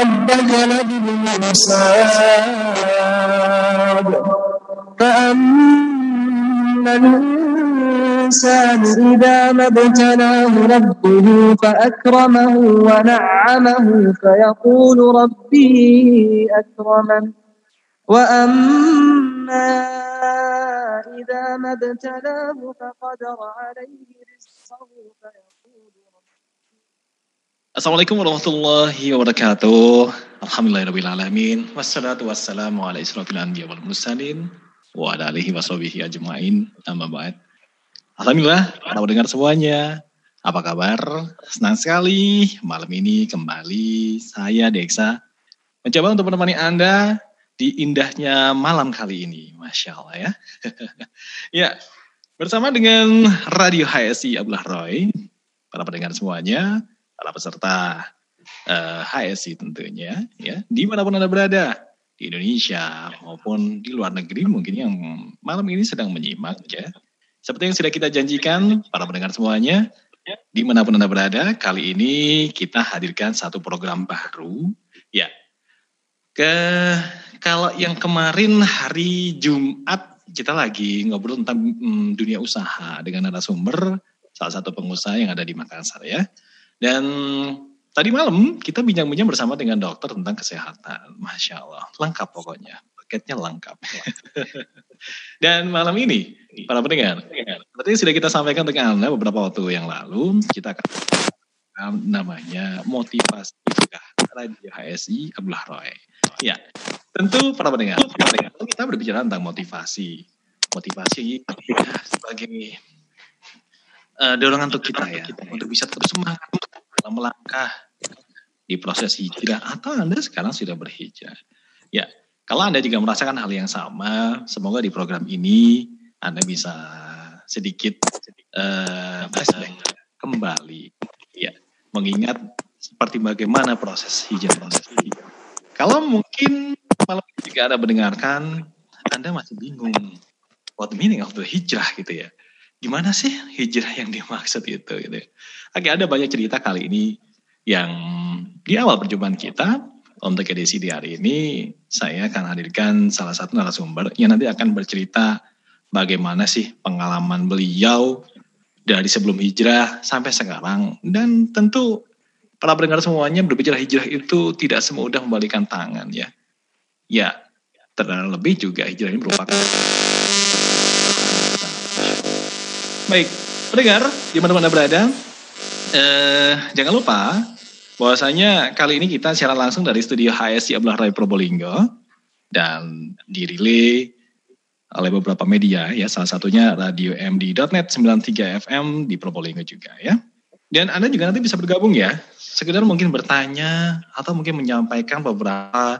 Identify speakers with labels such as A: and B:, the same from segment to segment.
A: ربك لبالمرصاد فأما الإنسان إذا ما ابتلاه ربه فأكرمه ونعمه فيقول ربي أكرمن. وأما إذا ما ابتلاه فقدر عليه رزقه فيقول
B: Assalamualaikum warahmatullahi wabarakatuh. Alhamdulillahirrahmanirrahim. Wassalatu wassalamu ala israfil anbiya wal mursalin. Wa ala alihi wa sahbihi ajma'in. Amma ba'd. Alhamdulillah, para pendengar semuanya. Apa kabar? Senang sekali malam ini kembali saya Deksa mencoba untuk menemani Anda di indahnya malam kali ini. Masya Allah ya. ya, bersama dengan Radio HSI Abdullah Roy, para pendengar semuanya, para peserta uh, HSI tentunya, ya, di mana pun Anda berada, di Indonesia maupun di luar negeri mungkin yang malam ini sedang menyimak ya. Seperti yang sudah kita janjikan, para pendengar semuanya, di mana pun Anda berada, kali ini kita hadirkan satu program baru, ya. Ke kalau yang kemarin hari Jumat kita lagi ngobrol tentang hmm, dunia usaha dengan narasumber salah satu pengusaha yang ada di Makassar ya. Dan tadi malam kita bincang-bincang bersama dengan dokter tentang kesehatan. Masya Allah, lengkap pokoknya. Paketnya lengkap. Dan malam ini, para pendengar, seperti sudah kita sampaikan dengan Anda beberapa waktu yang lalu, kita akan namanya motivasi juga Radio HSI Abdullah Roy. Ya, tentu para pendengar, kita berbicara tentang motivasi. Motivasi sebagai uh, dorongan untuk kita ya, untuk bisa terus semangat dalam melangkah di proses hijrah atau Anda sekarang sudah berhijrah. Ya, kalau Anda juga merasakan hal yang sama, semoga di program ini Anda bisa sedikit uh, kembali, ya, mengingat seperti bagaimana proses hijrah proses hijrah. Kalau mungkin malam ini juga Anda mendengarkan, Anda masih bingung what the meaning of the hijrah gitu ya gimana sih hijrah yang dimaksud itu gitu. Ya. Oke, ada banyak cerita kali ini yang di awal perjumpaan kita untuk edisi di hari ini saya akan hadirkan salah satu narasumber yang nanti akan bercerita bagaimana sih pengalaman beliau dari sebelum hijrah sampai sekarang dan tentu para pendengar semuanya berbicara hijrah itu tidak semudah membalikan tangan ya. Ya, terlebih juga hijrah ini merupakan Baik, pendengar, di mana Anda berada, eh, jangan lupa bahwasanya kali ini kita secara langsung dari studio HSI Abdullah Rai Probolinggo dan dirilai oleh beberapa media ya, salah satunya radio MD.net 93 FM di Probolinggo juga ya. Dan Anda juga nanti bisa bergabung ya, sekedar mungkin bertanya atau mungkin menyampaikan beberapa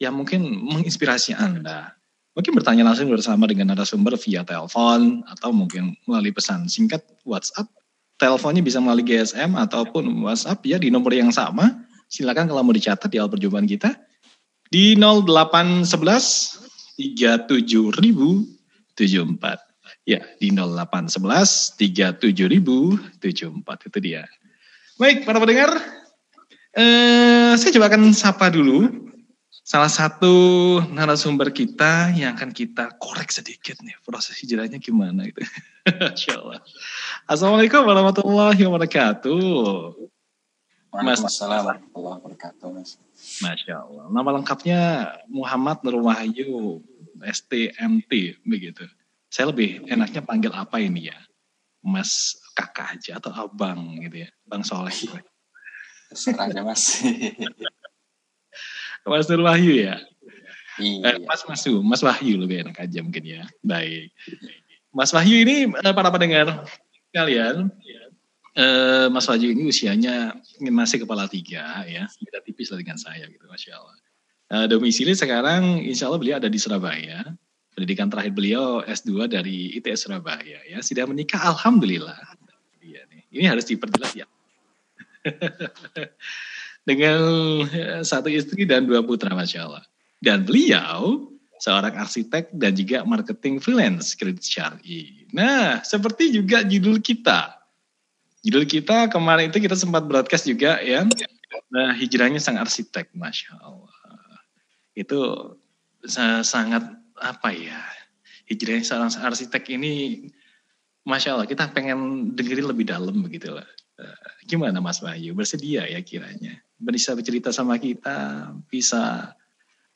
B: yang mungkin menginspirasi Anda Mungkin bertanya langsung bersama dengan narasumber via telepon atau mungkin melalui pesan singkat WhatsApp. Teleponnya bisa melalui GSM ataupun WhatsApp ya di nomor yang sama. Silakan kalau mau dicatat di awal perjumpaan kita di 0811 37074. Ya, di 0811 37074 itu dia. Baik, para pendengar, eh, saya coba akan sapa dulu salah satu narasumber kita yang akan kita korek sedikit nih proses hijrahnya gimana itu. Insya Allah. Assalamualaikum warahmatullahi wabarakatuh.
C: Waalaikumsalam warahmatullahi wabarakatuh. Mas.
B: Masya Allah. Nama lengkapnya Muhammad Nur Wahyu STMT begitu. Saya lebih enaknya panggil apa ini ya? Mas kakak aja atau abang gitu ya? Bang Soleh.
C: Terserah aja mas.
B: Mas Nur Wahyu ya?
C: Iya.
B: Eh, Mas Masu, Mas Wahyu lebih enak aja mungkin ya. Baik. Mas Wahyu ini eh, para pendengar kalian, eh, Mas Wahyu ini usianya masih kepala tiga ya, beda tipis lah dengan saya gitu, masya Allah. Eh, domisili sekarang, insya Allah beliau ada di Surabaya. Pendidikan terakhir beliau S2 dari ITS Surabaya ya. Sudah menikah, alhamdulillah. Iya. Ini harus diperjelas ya. dengan eh, satu istri dan dua putra, Masya Allah. Dan beliau seorang arsitek dan juga marketing freelance kredit syari. Nah, seperti juga judul kita. Judul kita kemarin itu kita sempat broadcast juga ya. Nah, hijrahnya sang arsitek, masya Allah. Itu sangat apa ya? Hijrahnya seorang arsitek ini, masya Allah. Kita pengen dengerin lebih dalam begitu lah. Eh, gimana Mas Wahyu? Bersedia ya kiranya? Bisa bercerita sama kita, bisa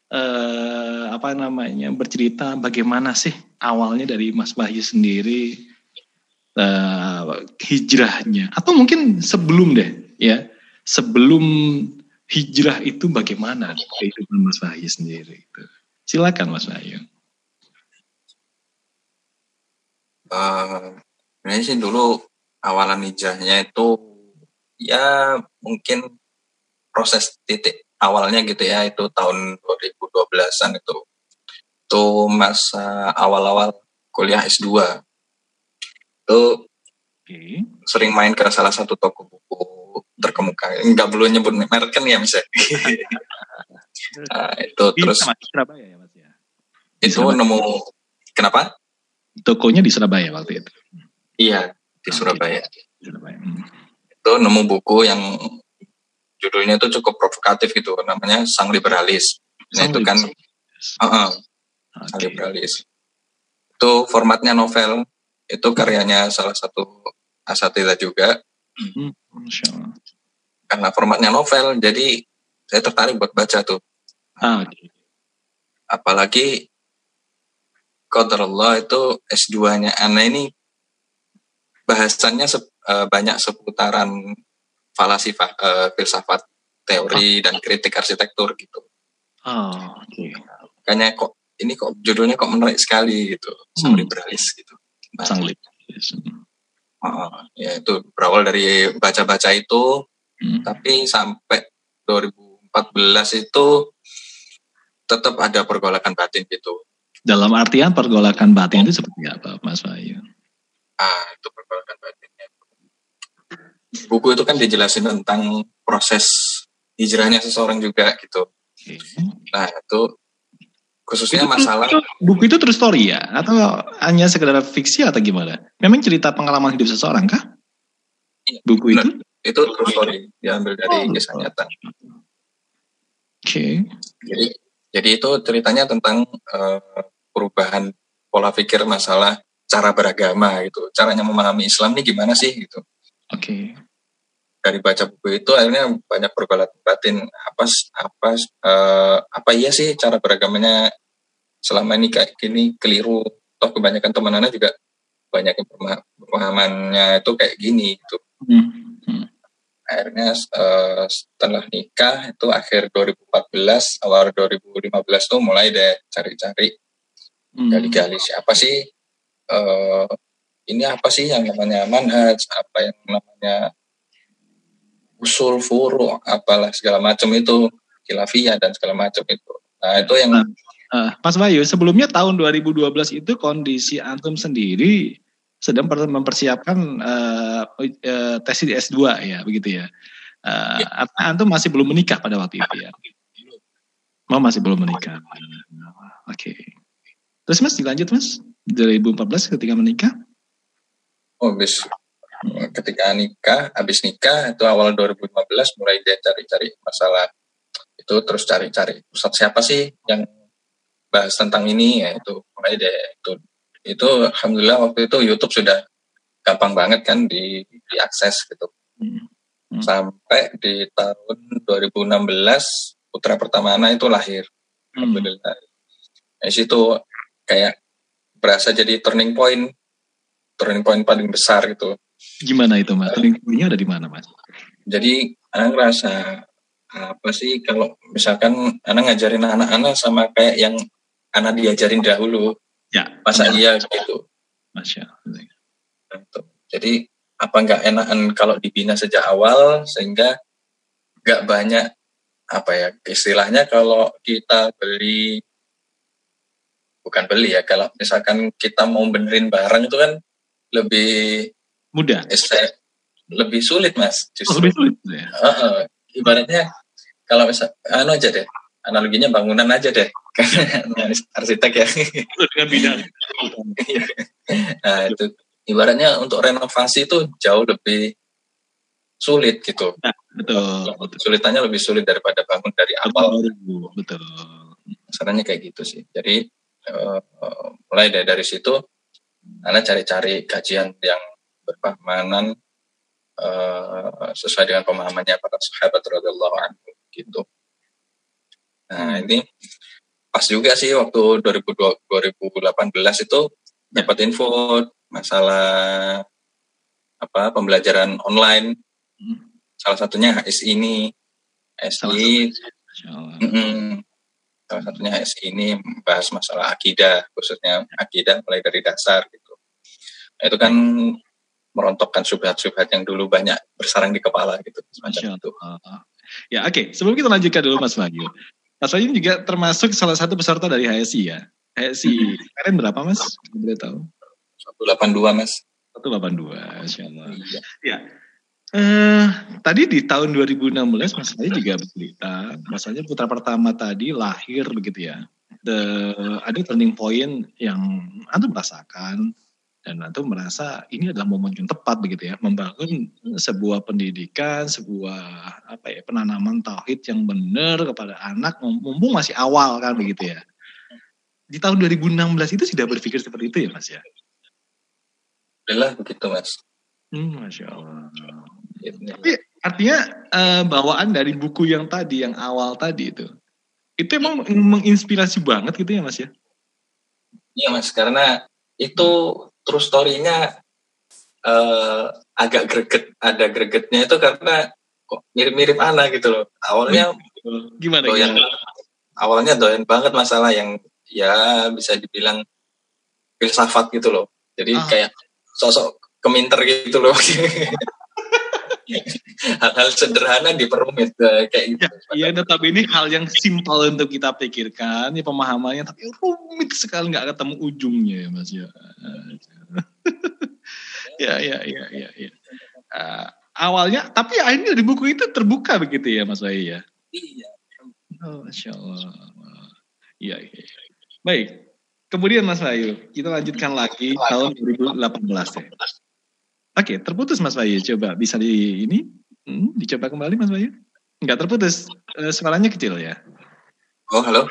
B: eh, apa namanya bercerita bagaimana sih awalnya dari Mas Wahyu sendiri uh, hijrahnya. Atau mungkin sebelum deh ya. Sebelum hijrah itu bagaimana kehidupan Mas Wahyu sendiri itu? Silakan Mas Wahyu
C: uh, ini sih dulu awalan hijrahnya itu ya mungkin proses titik awalnya gitu ya itu tahun 2012an itu itu masa awal-awal kuliah S2 itu okay. sering main ke salah satu toko buku terkemuka. Enggak perlu nyebut merek kan ya misalnya. nah, itu di terus Surabaya ya Mas ya. Itu Surabaya. nemu kenapa?
B: Tokonya di Surabaya waktu itu.
C: Iya, di Surabaya. Surabaya. Hmm. Itu nemu buku yang judulnya itu cukup provokatif gitu, namanya Sang Liberalis. Nah, Sang itu kan uh -uh, okay. Sang Liberalis. Itu formatnya novel, itu karyanya salah satu asatidz juga. Hmm, Karena formatnya novel, jadi saya tertarik buat baca tuh. Ah, okay. Apalagi Allah itu S2-nya Ana ini bahasannya se uh, banyak seputaran falasifah, uh, filsafat, teori, oh. dan kritik arsitektur gitu. Oh, okay. Makanya kok ini kok judulnya kok menarik sekali gitu, hmm. liberalis gitu. Sang Uh, ya itu berawal dari baca-baca itu, hmm. tapi sampai 2014 itu tetap ada pergolakan batin gitu.
B: Dalam artian pergolakan batin itu seperti apa, Mas Wahyu?
C: Ah, itu pergolakan batinnya. Buku itu kan dijelasin tentang proses hijrahnya seseorang juga gitu. Okay. Nah, itu khususnya masalah
B: buku itu true story ya atau hanya sekedar fiksi atau gimana memang cerita pengalaman hidup seseorang kah
C: iya, buku itu itu true story diambil dari oh. kisah nyata oke
B: okay.
C: jadi jadi itu ceritanya tentang uh, perubahan pola pikir masalah cara beragama gitu caranya memahami Islam ini gimana sih gitu
B: oke okay.
C: dari baca buku itu akhirnya banyak pergolakan batin apa apa uh, apa iya sih cara beragamanya selama ini kayak gini keliru toh kebanyakan teman anak juga banyak yang pemahamannya itu kayak gini gitu hmm. Hmm. akhirnya uh, setelah nikah itu akhir 2014 awal 2015 tuh mulai deh cari-cari hmm. gali-gali siapa sih uh, ini apa sih yang namanya manhaj apa yang namanya usul furu apalah segala macam itu khilafiyah dan segala macam itu nah itu yang nah
B: Uh, Mas Bayu, sebelumnya tahun 2012 itu kondisi antum sendiri sedang mempersiapkan uh, uh, tesis di S2 ya, begitu ya. Uh, ya. Antum masih belum menikah pada waktu itu ya. Oh, masih belum menikah. Oke. Okay. Terus Mas dilanjut Mas 2014 ketika menikah?
C: Oh, habis ketika nikah, habis nikah itu awal 2015 mulai dia cari-cari masalah itu terus cari-cari pusat siapa sih yang bahas tentang ini ya itu mulai deh itu itu alhamdulillah waktu itu YouTube sudah gampang banget kan di diakses gitu hmm. Hmm. sampai di tahun 2016 putra pertama anak itu lahir hmm. alhamdulillah di situ kayak berasa jadi turning point turning point paling besar gitu
B: gimana itu mas turning pointnya ada di mana mas
C: jadi anak ngerasa apa sih kalau misalkan anak ngajarin anak-anak sama kayak yang karena diajarin dahulu.
B: Ya.
C: Masa iya gitu.
B: Masya Allah.
C: Gitu. Jadi apa nggak enakan kalau dibina sejak awal sehingga nggak banyak apa ya istilahnya kalau kita beli bukan beli ya kalau misalkan kita mau benerin barang itu kan lebih
B: mudah
C: lebih sulit mas
B: justru. Oh, lebih sulit ya. uh,
C: ibaratnya kalau misal anu aja deh analoginya bangunan aja deh karena arsitek ya dengan bidang nah itu ibaratnya untuk renovasi itu jauh lebih sulit gitu.
B: Nah, betul,
C: betul. Sulitannya lebih sulit daripada bangun dari awal.
B: Betul.
C: Masalahnya kayak gitu sih. Jadi uh, mulai dari dari situ, Anda cari-cari kajian yang berpahamanan uh, sesuai dengan pemahamannya para sahabat radhiyallahu anhu gitu. Nah hmm. ini pas juga sih waktu 2020, 2018 itu dapat info masalah apa pembelajaran online hmm. salah satunya HSI ini HSI mm salah satunya HSI ini membahas masalah akidah khususnya akidah mulai dari dasar gitu nah, itu kan merontokkan subhat-subhat yang dulu banyak bersarang di kepala gitu semacam itu
B: ya oke okay. sebelum kita lanjutkan dulu Mas Wahyu Mas Wahyu juga termasuk salah satu peserta dari HSI ya HSI kemarin berapa Mas boleh tahu
C: 182 Mas
B: 182, Insya Allah. Iya. Ya. Uh, tadi di tahun 2016 Mas saya juga bercerita, masanya putra pertama tadi lahir begitu ya. The, ada turning point yang antum merasakan dan antum merasa ini adalah momen yang tepat begitu ya, membangun sebuah pendidikan, sebuah apa ya penanaman tauhid yang benar kepada anak mumpung masih awal kan begitu ya. Di tahun 2016 itu sudah berpikir seperti itu ya Mas ya?
C: Alhamdulillah begitu mas.
B: Hmm, Masya Allah. Tapi artinya uh, bawaan dari buku yang tadi, yang awal tadi itu, itu emang menginspirasi banget gitu ya mas ya?
C: Iya mas, karena itu true story-nya uh, agak greget, ada gregetnya itu karena kok mirip-mirip anak gitu loh. Awalnya
B: gimana? Doyan, gimana?
C: Awalnya doyan banget masalah yang ya bisa dibilang filsafat gitu loh. Jadi ah. kayak sosok keminter gitu loh. hal-hal sederhana diperumit eh, kayak gitu.
B: Ya, ya ini hal yang simpel untuk kita pikirkan, ya pemahamannya, tapi rumit sekali nggak ketemu ujungnya ya mas ya. ya ya ya ya. ya. Uh, awalnya, tapi akhirnya di buku itu terbuka begitu ya mas Wahyu ya. Iya. Oh, Masya Allah. Iya, iya. Baik, Kemudian Mas Bayu, kita lanjutkan lagi tahun 2018 ya. Oke, terputus Mas Bayu. Coba bisa di ini hmm, dicoba kembali Mas Bayu? Enggak terputus, uh, suaranya kecil ya.
C: Oh, halo.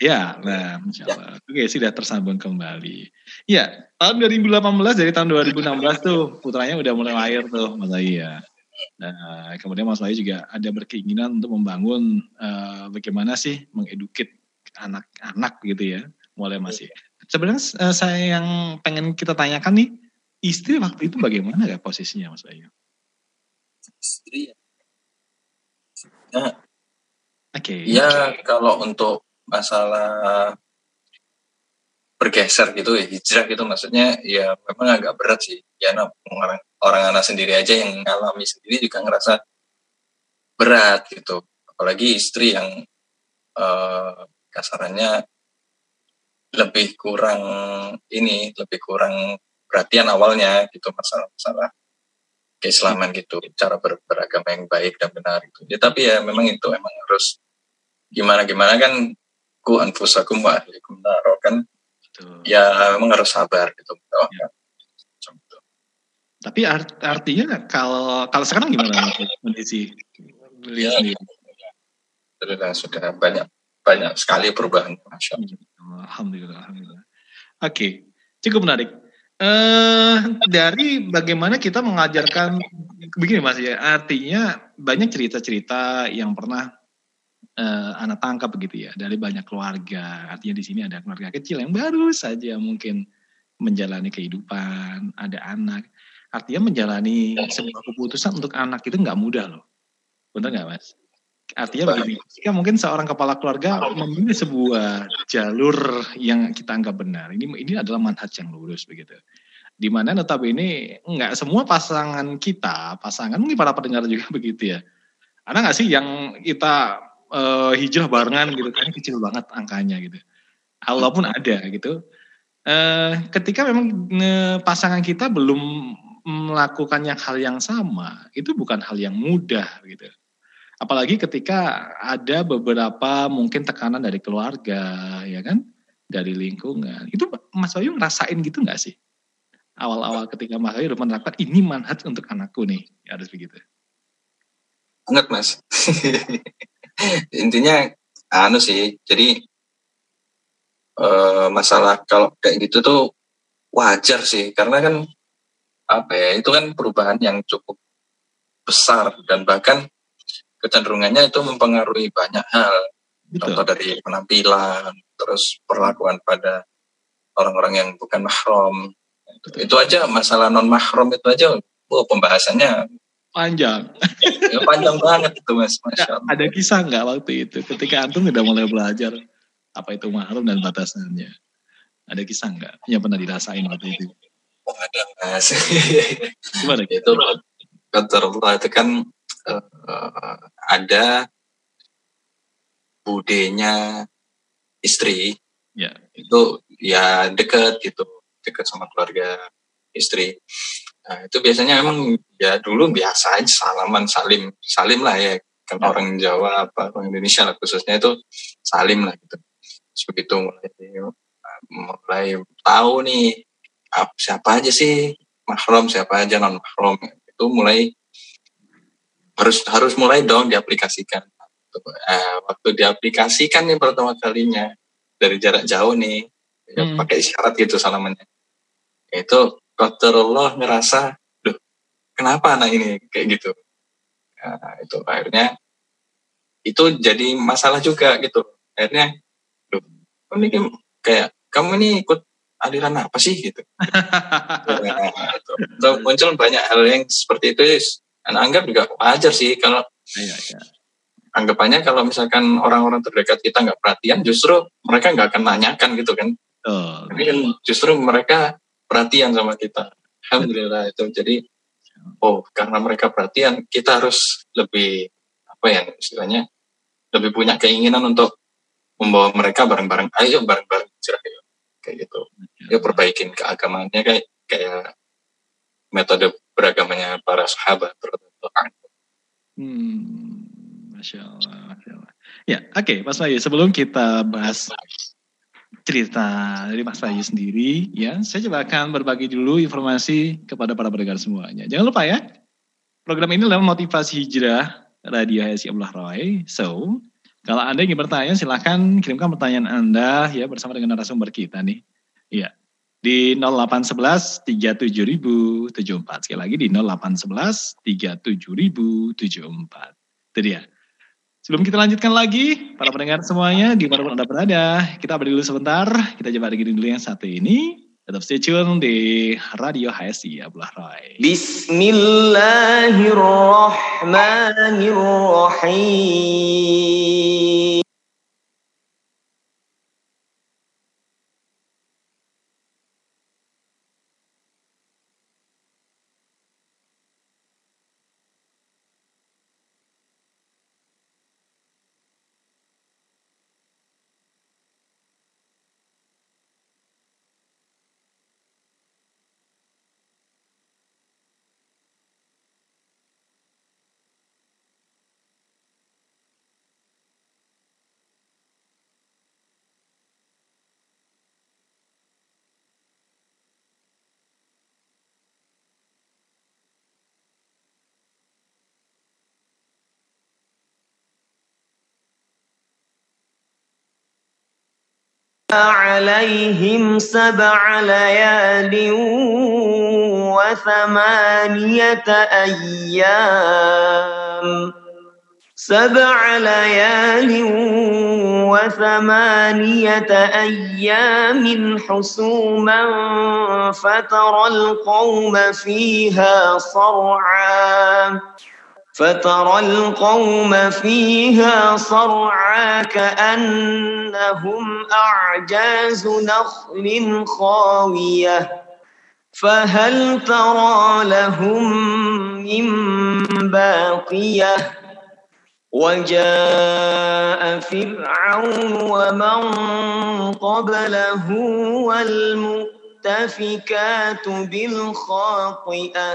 B: Ya, nah. Allah. Ya. Oke, sudah tersambung kembali. Ya, tahun 2018 dari tahun 2016 tuh putranya udah mulai lahir tuh Mas Bayu ya. Nah, kemudian Mas Bayu juga ada berkeinginan untuk membangun uh, bagaimana sih mengedukit anak-anak gitu ya mulai masih. Sebenarnya uh, saya yang pengen kita tanyakan nih, istri waktu itu bagaimana ya posisinya Mas Bayu?
C: Istri ya. Nah, Oke. Okay. Ya kalau untuk masalah bergeser gitu ya hijrah gitu maksudnya ya memang agak berat sih ya orang, orang anak sendiri aja yang ngalami sendiri juga ngerasa berat gitu apalagi istri yang uh, kasarannya lebih kurang ini lebih kurang perhatian awalnya gitu masalah-masalah keislaman gitu cara ber, beragama yang baik dan benar itu ya tapi ya memang itu emang harus gimana gimana kan ku anfusakum wa ahlikum kan ya memang harus sabar gitu ya.
B: tapi art, artinya kalau kalau sekarang gimana kondisi
C: ya, sendiri? Alhamdulillah sudah banyak banyak sekali perubahan. Masya Allah.
B: Alhamdulillah. Alhamdulillah. Oke, okay. cukup menarik. Uh, dari bagaimana kita mengajarkan begini mas ya, artinya banyak cerita-cerita yang pernah uh, anak tangkap begitu ya dari banyak keluarga. Artinya di sini ada keluarga kecil yang baru saja mungkin menjalani kehidupan, ada anak. Artinya menjalani sebuah keputusan untuk anak itu nggak mudah loh, benar nggak mas? Artinya begini, jika mungkin seorang kepala keluarga memilih sebuah jalur yang kita anggap benar, ini ini adalah manhaj yang lurus begitu. Di mana notabene nggak semua pasangan kita, pasangan mungkin para pendengar juga begitu ya. Ada nggak sih yang kita uh, hijrah barengan gitu, kan kecil banget angkanya gitu. Walaupun ada gitu. Uh, ketika memang uh, pasangan kita belum melakukan yang hal yang sama, itu bukan hal yang mudah gitu Apalagi ketika ada beberapa mungkin tekanan dari keluarga, ya kan, dari lingkungan. Itu Mas Bayu ngerasain gitu nggak sih? Awal-awal ketika Mas Bayu menerapkan ini manhat untuk anakku nih, ya harus begitu.
C: banget mas intinya anu sih jadi uh, masalah kalau kayak gitu tuh wajar sih karena kan apa ya itu kan perubahan yang cukup besar dan bahkan kecenderungannya itu mempengaruhi banyak hal. Betul. contoh dari penampilan terus perlakuan pada orang-orang yang bukan mahram. Itu, itu aja masalah non mahram itu aja oh, pembahasannya
B: panjang.
C: Ya, panjang banget itu mas. Masya
B: Allah. ada kisah nggak waktu itu? Ketika antum udah mulai belajar apa itu mahram dan batasannya ada kisah nggak yang pernah dirasain waktu itu?
C: Oh ada mas. Gimana? Itu itu kan uh, ada budenya istri.
B: Ya.
C: Itu ya deket gitu deket sama keluarga istri. Nah, itu biasanya emang ya dulu biasa aja salaman salim salim lah ya. Kan ya. orang Jawa apa orang Indonesia lah khususnya itu salim lah gitu. Begitu mulai mulai tahu nih siapa aja sih? Mahram siapa aja non mahram itu mulai harus harus mulai dong diaplikasikan. Eh, waktu diaplikasikan nih pertama kalinya dari jarak jauh nih ya, hmm. pakai isyarat gitu salamannya itu Allah ngerasa, duh, kenapa anak ini kayak gitu? Nah, itu akhirnya itu jadi masalah juga gitu. Akhirnya, duh, ini kayak kamu ini ikut aliran apa sih gitu. nah, itu. So, muncul banyak hal yang seperti itu. Anak anggap juga wajar sih kalau iya, iya. anggapannya kalau misalkan orang-orang terdekat kita nggak perhatian, justru mereka nggak akan nanyakan gitu kan. Oh, Tapi kan justru mereka perhatian sama kita. Alhamdulillah itu. Jadi oh karena mereka perhatian kita harus lebih apa ya istilahnya lebih punya keinginan untuk membawa mereka bareng-bareng ayo bareng-bareng yuk kayak gitu ya perbaikin keagamaannya kayak kayak metode beragamanya para sahabat
B: hmm, masya Allah, masya Allah. ya oke okay, Mas Bayu sebelum kita bahas cerita dari Mas Bayu sendiri ya. Saya coba akan berbagi dulu informasi kepada para pendengar semuanya. Jangan lupa ya, program ini adalah motivasi hijrah Radio HSI Abdullah Roy. So, kalau Anda ingin bertanya silahkan kirimkan pertanyaan Anda ya bersama dengan narasumber kita nih. Ya, di 0811 37074. Sekali lagi di 0811 37074. Itu dia. Sebelum kita lanjutkan lagi, para pendengar semuanya, di mana pun Anda berada, kita beri dulu sebentar. Kita coba dengerin dulu yang satu ini. Tetap stay tune di Radio HSI Abdullah Rai. Bismillahirrahmanirrahim. عليهم سبع ليال وثمانية أيام. سبع ليال وثمانية أيام حسوما فترى القوم فيها صرعا. فترى القوم فيها صرعا كأنهم أعجاز نخل خاوية. فهل ترى لهم من باقية؟ وجاء فرعون ومن قبله والمؤتفكات بالخاطئة.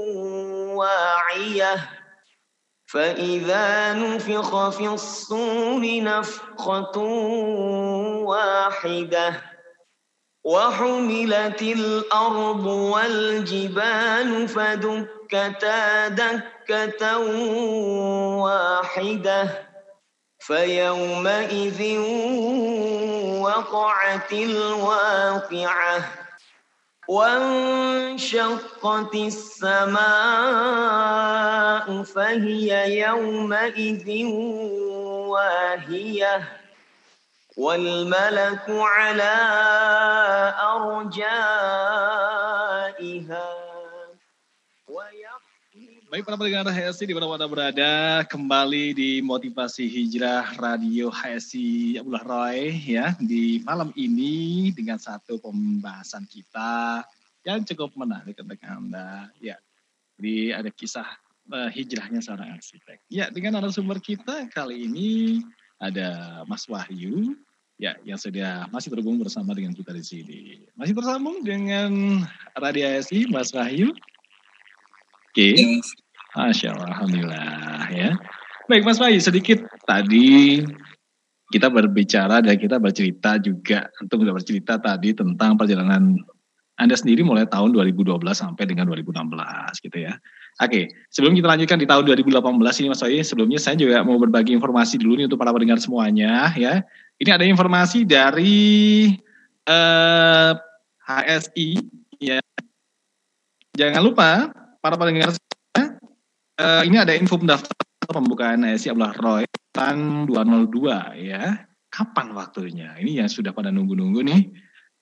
D: واعية. فإذا نفخ في الصور نفخة واحدة وحملت الأرض والجبال فدكتا دكة واحدة. فيومئذ وقعت الواقعة. وانشقت السماء فهي يومئذ واهية والملك على أرجائها
B: Baik para pendengar HSI di mana-mana berada, kembali di Motivasi Hijrah Radio HSI Abdullah Roy ya di malam ini dengan satu pembahasan kita yang cukup menarik untuk Anda. Ya, jadi ada kisah uh, hijrahnya seorang arsitek. Ya, dengan narasumber kita kali ini ada Mas Wahyu ya yang sudah masih terhubung bersama dengan kita di sini. Masih tersambung dengan Radio HSI Mas Wahyu. Oke. Okay. Masya Allah, Alhamdulillah ya. Baik Mas Bayi, sedikit tadi kita berbicara dan kita bercerita juga untuk bercerita tadi tentang perjalanan Anda sendiri mulai tahun 2012 sampai dengan 2016 gitu ya. Oke, sebelum kita lanjutkan di tahun 2018 ini Mas Bayi, sebelumnya saya juga mau berbagi informasi dulu nih untuk para pendengar semuanya ya. Ini ada informasi dari eh, HSI ya. Jangan lupa para pendengar uh, ini ada info pendaftaran pembukaan ASI Abdullah Roy tahun 202 ya. Kapan waktunya? Ini yang sudah pada nunggu-nunggu nih.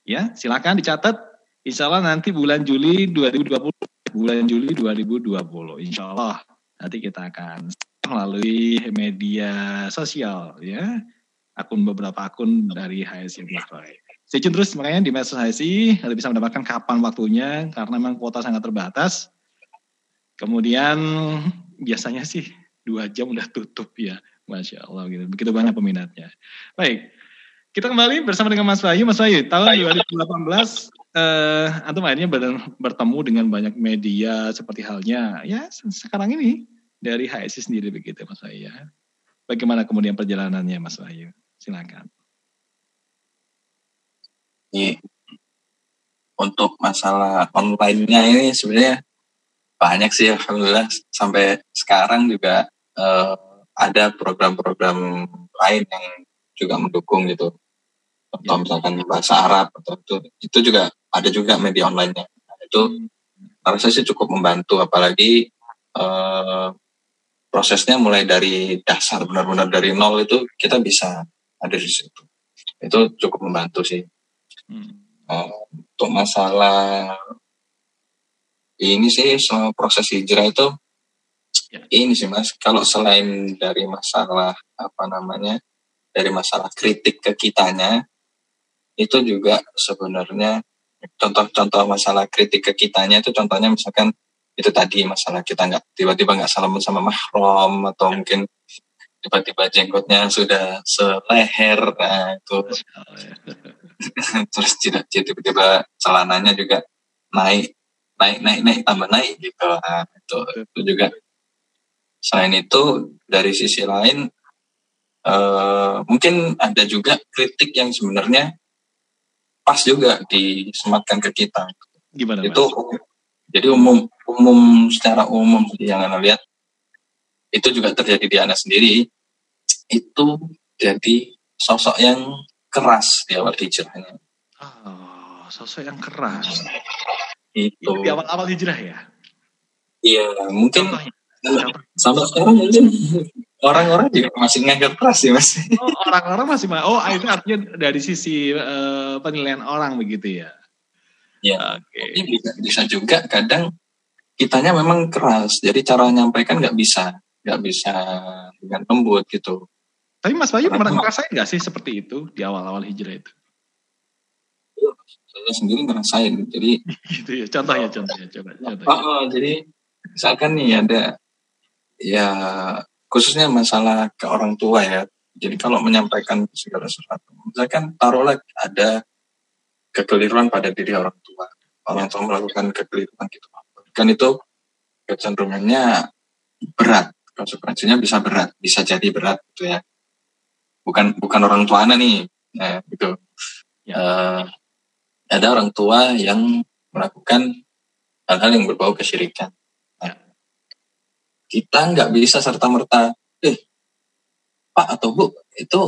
B: Ya, silakan dicatat. Insya Allah nanti bulan Juli 2020. Bulan Juli 2020. Insya Allah nanti kita akan melalui media sosial ya. Akun beberapa akun dari HSI Abdullah Roy. Stay tune terus makanya di medsos HSI Anda bisa mendapatkan kapan waktunya karena memang kuota sangat terbatas Kemudian biasanya sih dua jam udah tutup ya, masya Allah gitu. Begitu banyak peminatnya. Baik, kita kembali bersama dengan Mas Bayu. Mas Bayu, tahun 2018 eh, antum akhirnya bertemu dengan banyak media seperti halnya ya sekarang ini dari HSI sendiri begitu Mas Bayu ya. Bagaimana kemudian perjalanannya Mas Bayu? Silakan.
C: Untuk masalah online-nya ini sebenarnya banyak sih alhamdulillah. Sampai sekarang juga uh, ada program-program lain yang juga mendukung gitu. Atau ya. misalkan bahasa Arab atau itu itu juga ada juga media online-nya. Nah, itu rasa sih cukup membantu apalagi uh, prosesnya mulai dari dasar benar-benar dari nol itu kita bisa ada di situ. Itu cukup membantu sih. Hmm. uh, untuk masalah ini sih selama proses hijrah itu ya. ini sih mas. Kalau selain dari masalah apa namanya dari masalah kritik ke kitanya itu juga sebenarnya contoh-contoh masalah kritik ke kitanya itu contohnya misalkan itu tadi masalah kita nggak tiba-tiba nggak salam sama mahrom atau mungkin tiba-tiba jenggotnya sudah seleher nah itu terus tidak tiba-tiba celananya juga naik naik naik naik tambah naik gitu nah, itu itu juga. Selain itu dari sisi lain uh, mungkin ada juga kritik yang sebenarnya pas juga disematkan ke kita.
B: Gimana
C: itu mas? jadi umum umum secara umum yang anda lihat itu juga terjadi di anak sendiri. Itu jadi sosok yang keras di awal hijrahnya.
B: Oh, sosok yang keras
C: itu.
B: Di awal-awal hijrah ya?
C: Iya, mungkin sampai sekarang mungkin orang-orang juga masih nganggap keras ya mas.
B: Oh, orang-orang masih oh itu artinya dari sisi uh, penilaian orang begitu ya?
C: Ya, okay. Tapi bisa, bisa juga kadang kitanya memang keras, jadi cara nyampaikan nggak bisa, nggak bisa dengan lembut gitu.
B: Tapi Mas Bayu pernah ngerasain nggak sih seperti itu di awal-awal hijrah itu?
C: Saya sendiri ngerasain. Jadi
B: gitu ya contohnya contohnya coba contohnya.
C: Oh, oh, jadi misalkan nih ada ya khususnya masalah ke orang tua ya. Jadi kalau menyampaikan segala sesuatu misalkan taruhlah ada kekeliruan pada diri orang tua. Orang tua melakukan kekeliruan gitu. Kan itu kecenderungannya berat konsekuensinya bisa berat bisa jadi berat gitu ya. Bukan bukan orang tua anak nih nah, gitu. Ya. uh, ada orang tua yang melakukan hal-hal yang berbau kesyirikan. Nah, kita nggak bisa serta merta eh pak atau bu itu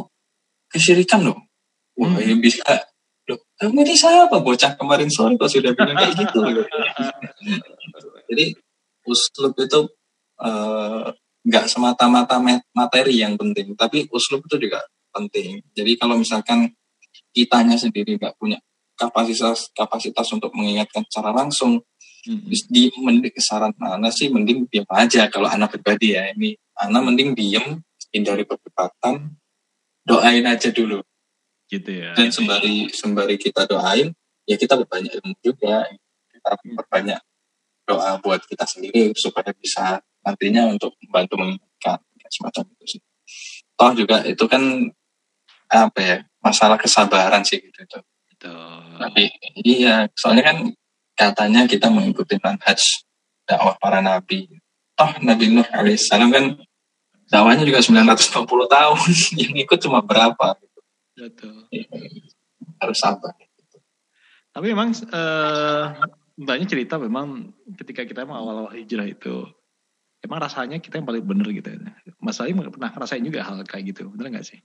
C: kesyirikan loh. Wah hmm. ya bisa. Loh kamu ini siapa? Bocah kemarin sore kok sudah bilang kayak gitu. Jadi uslub itu uh, nggak semata-mata materi yang penting, tapi uslub itu juga penting. Jadi kalau misalkan kitanya sendiri nggak punya kapasitas kapasitas untuk mengingatkan secara langsung, hmm. di mending saran mana sih mending diam aja kalau anak pribadi ya. Ini anak mending diem hindari perdebatan doain aja dulu.
B: Gitu ya.
C: Dan sembari sembari kita doain ya kita berbanyak ilmu juga. Kita berbanyak doa buat kita sendiri supaya bisa nantinya untuk membantu mengingatkan semacam itu sih. Toh juga itu kan apa ya masalah kesabaran sih gitu. itu. Tapi iya soalnya kan katanya kita mengikuti manhaj dakwah para nabi. Toh Nabi Nuh alaihissalam kan dakwahnya juga 950 tahun yang ikut cuma berapa gitu. Betul. Ya, harus sabar.
B: Tapi memang eh, banyak cerita memang ketika kita mau awal-awal hijrah itu emang rasanya kita yang paling bener gitu ya. Mas Salim pernah rasain juga hal kayak gitu, bener gak sih?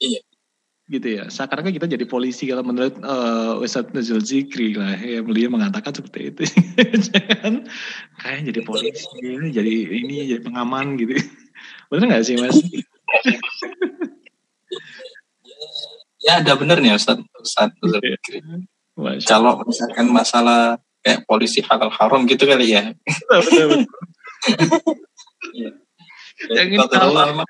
C: Iya.
B: Gitu ya. Seakan-akan kita jadi polisi kalau menurut uh, Ustadz Nazul Zikri lah, ya, beliau mengatakan seperti itu. Jangan kayak jadi polisi, jadi ini jadi pengaman gitu. Bener gak sih Mas?
C: ya ada benernya Ustadz Ustadz Nazul iya. Zikri. Kalau misalkan masalah kayak polisi halal haram gitu kali ya. Betul, betul, betul.
B: Yang ini lama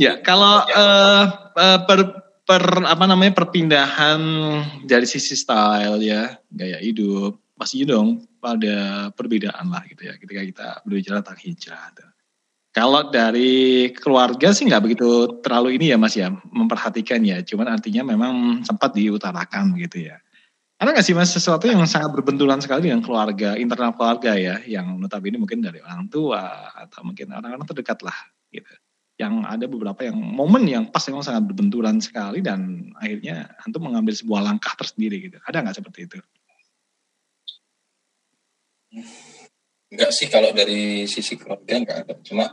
B: Ya, kalau uh, uh, per, per apa namanya perpindahan dari sisi style ya, gaya hidup, pasti dong pada perbedaan lah gitu ya ketika kita berbicara tentang hijrah. Kalau dari keluarga sih nggak begitu terlalu ini ya Mas ya, memperhatikan ya. Cuman artinya memang sempat diutarakan gitu ya. Ada nggak sih mas sesuatu yang sangat berbenturan sekali dengan keluarga, internal keluarga ya, yang notabene mungkin dari orang tua atau mungkin orang-orang terdekat lah gitu. Yang ada beberapa yang momen yang pas memang sangat berbenturan sekali dan akhirnya antum mengambil sebuah langkah tersendiri gitu. Ada nggak seperti itu?
C: Enggak sih kalau dari sisi keluarga enggak ada. Cuma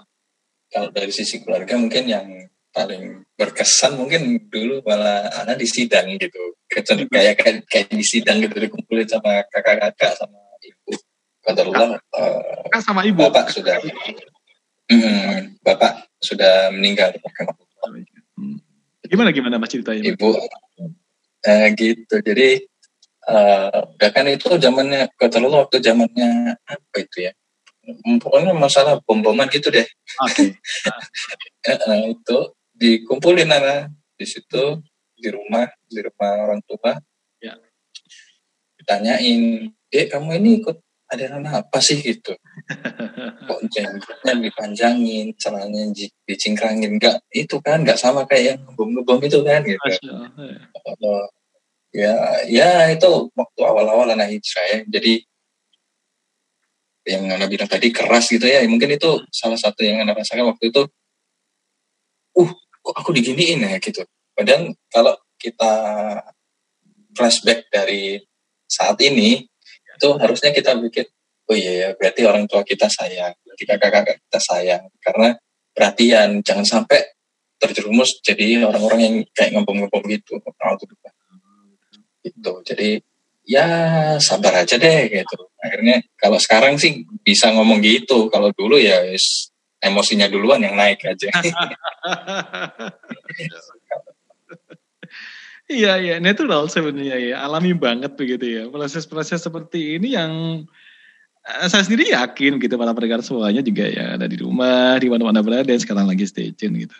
C: kalau dari sisi keluarga mungkin yang paling berkesan mungkin dulu malah anak di sidang gitu kayak kayak kayak di sidang gitu dikumpulin sama kakak-kakak sama ibu Qadarullah
B: uh, sama ibu
C: bapak sudah hmm, bapak sudah meninggal
B: hmm. gimana gimana mas ceritanya
C: ibu uh, gitu jadi uh, kan itu zamannya Qadarullah waktu zamannya apa itu ya pokoknya masalah bom-boman gitu deh. Oke. Okay. uh, itu dikumpulin anak di situ di rumah di rumah orang tua ya. ditanyain eh kamu ini ikut ada anak apa sih? Gitu. Kok jenggotnya dipanjangin celananya dicingkrangin enggak itu kan enggak sama kayak yang ngebom-ngebom itu kan gitu. Uh, ya. Ya itu waktu awal-awal anak hijrah ya. Jadi yang anda bilang tadi keras gitu ya. Mungkin itu salah satu yang anda rasakan waktu itu uh kok aku diginiin ya? Gitu. Padahal kalau kita flashback dari saat ini itu harusnya kita bikin oh iya ya berarti orang tua kita sayang berarti kakak-kakak kita sayang. Karena perhatian jangan sampai terjerumus jadi orang-orang yang kayak ngembong-ngembong gitu gitu. Jadi ya sabar aja deh gitu. Akhirnya kalau sekarang sih bisa ngomong gitu. Kalau dulu ya emosinya duluan yang naik aja.
B: Iya iya natural sebenarnya ya alami banget begitu ya proses-proses seperti ini yang uh, saya sendiri yakin gitu para pendengar semuanya juga ya ada di rumah di mana-mana berada sekarang lagi stay tune gitu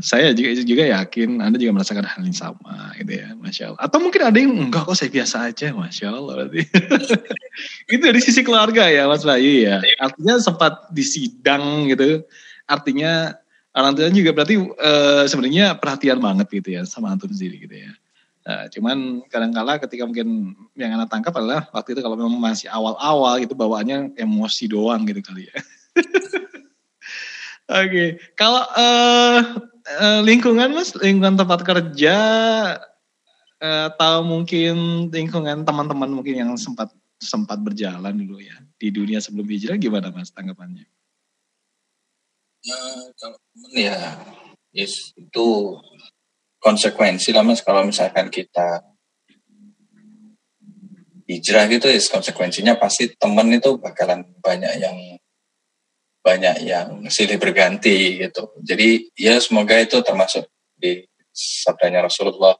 B: Saya juga juga yakin Anda juga merasakan hal yang sama gitu ya, Masya Allah. Atau mungkin ada yang enggak kok saya biasa aja, Masya Allah. Berarti. itu dari sisi keluarga ya Mas Bayu ya. Artinya sempat disidang gitu. Artinya orang tua juga berarti uh, sebenarnya perhatian banget gitu ya sama antum sendiri gitu ya. Nah, cuman kadang-kala ketika mungkin yang anak tangkap adalah waktu itu kalau memang masih awal-awal gitu bawaannya emosi doang gitu kali ya. Oke, okay. kalau uh, uh, lingkungan mas, lingkungan tempat kerja uh, atau mungkin lingkungan teman-teman mungkin yang sempat sempat berjalan dulu ya di dunia sebelum hijrah gimana mas tanggapannya?
C: Ya, kalau ya, yes, itu konsekuensi lah mas kalau misalkan kita hijrah gitu ya konsekuensinya pasti temen itu bakalan banyak yang banyak yang silih berganti gitu. Jadi ya semoga itu termasuk di sabdanya Rasulullah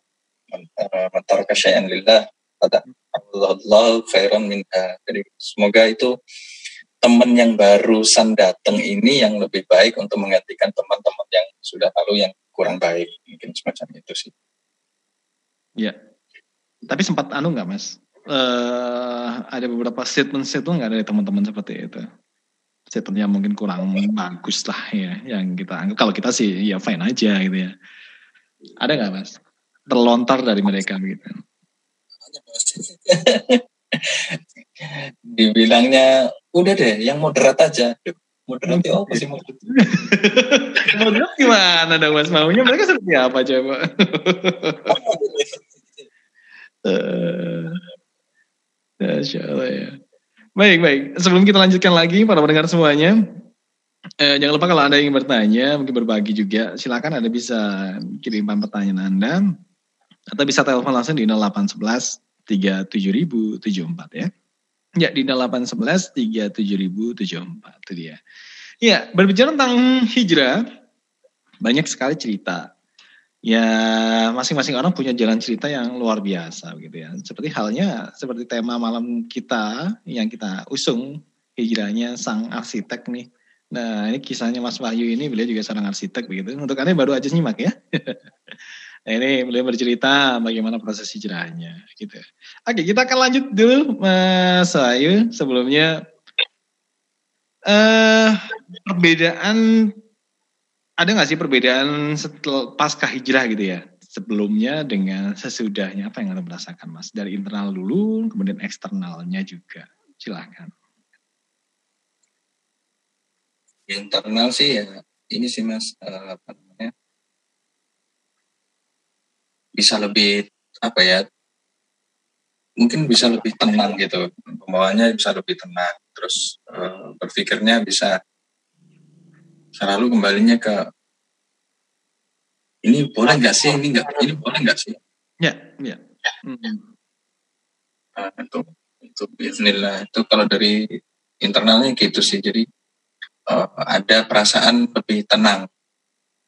C: mentar kasyai'an lillah pada Allah khairan minha. Jadi semoga itu teman yang barusan datang ini yang lebih baik untuk menggantikan teman-teman yang sudah lalu yang kurang baik mungkin semacam itu sih.
B: Ya. Tapi sempat anu nggak mas? Uh, ada beberapa statement-statement nggak dari teman-teman seperti itu? statementnya mungkin kurang bagus lah ya yang kita anggap kalau kita sih ya fine aja gitu ya ada nggak mas terlontar dari mereka gitu
C: dibilangnya udah deh yang moderat aja. Moderat ya apa sih moderat
B: moderat gimana dong mas? Maunya mereka seperti apa coba? Uh, Masya Allah ya. Baik, baik. Sebelum kita lanjutkan lagi, para pendengar semuanya, eh, jangan lupa kalau Anda ingin bertanya, mungkin berbagi juga, silakan Anda bisa kirimkan pertanyaan Anda, atau bisa telepon langsung di 0811 37074 ya. Ya, di 0811 37074 itu dia. Ya, berbicara tentang hijrah, banyak sekali cerita ya masing-masing orang punya jalan cerita yang luar biasa gitu ya. Seperti halnya seperti tema malam kita yang kita usung hijrahnya sang arsitek nih. Nah ini kisahnya Mas Wahyu ini beliau juga seorang arsitek begitu. Untuk anda baru aja nyimak ya. nah ini beliau bercerita bagaimana proses hijrahnya gitu. Oke kita akan lanjut dulu Mas Wahyu sebelumnya. Uh, perbedaan ada nggak sih perbedaan setelah pasca hijrah gitu ya? Sebelumnya dengan sesudahnya apa yang anda merasakan mas? Dari internal dulu, kemudian eksternalnya juga. Silahkan.
C: Internal sih ya ini sih mas uh, namanya bisa lebih apa ya mungkin bisa lebih tenang gitu. Pembawanya bisa lebih tenang terus uh, berpikirnya bisa selalu kembalinya ke ini boleh nggak sih? Ini nggak ini boleh nggak sih?
B: Ya ya. Hmm.
C: nah, itu itu bismillah. Itu kalau dari internalnya gitu sih. Jadi uh, ada perasaan lebih tenang.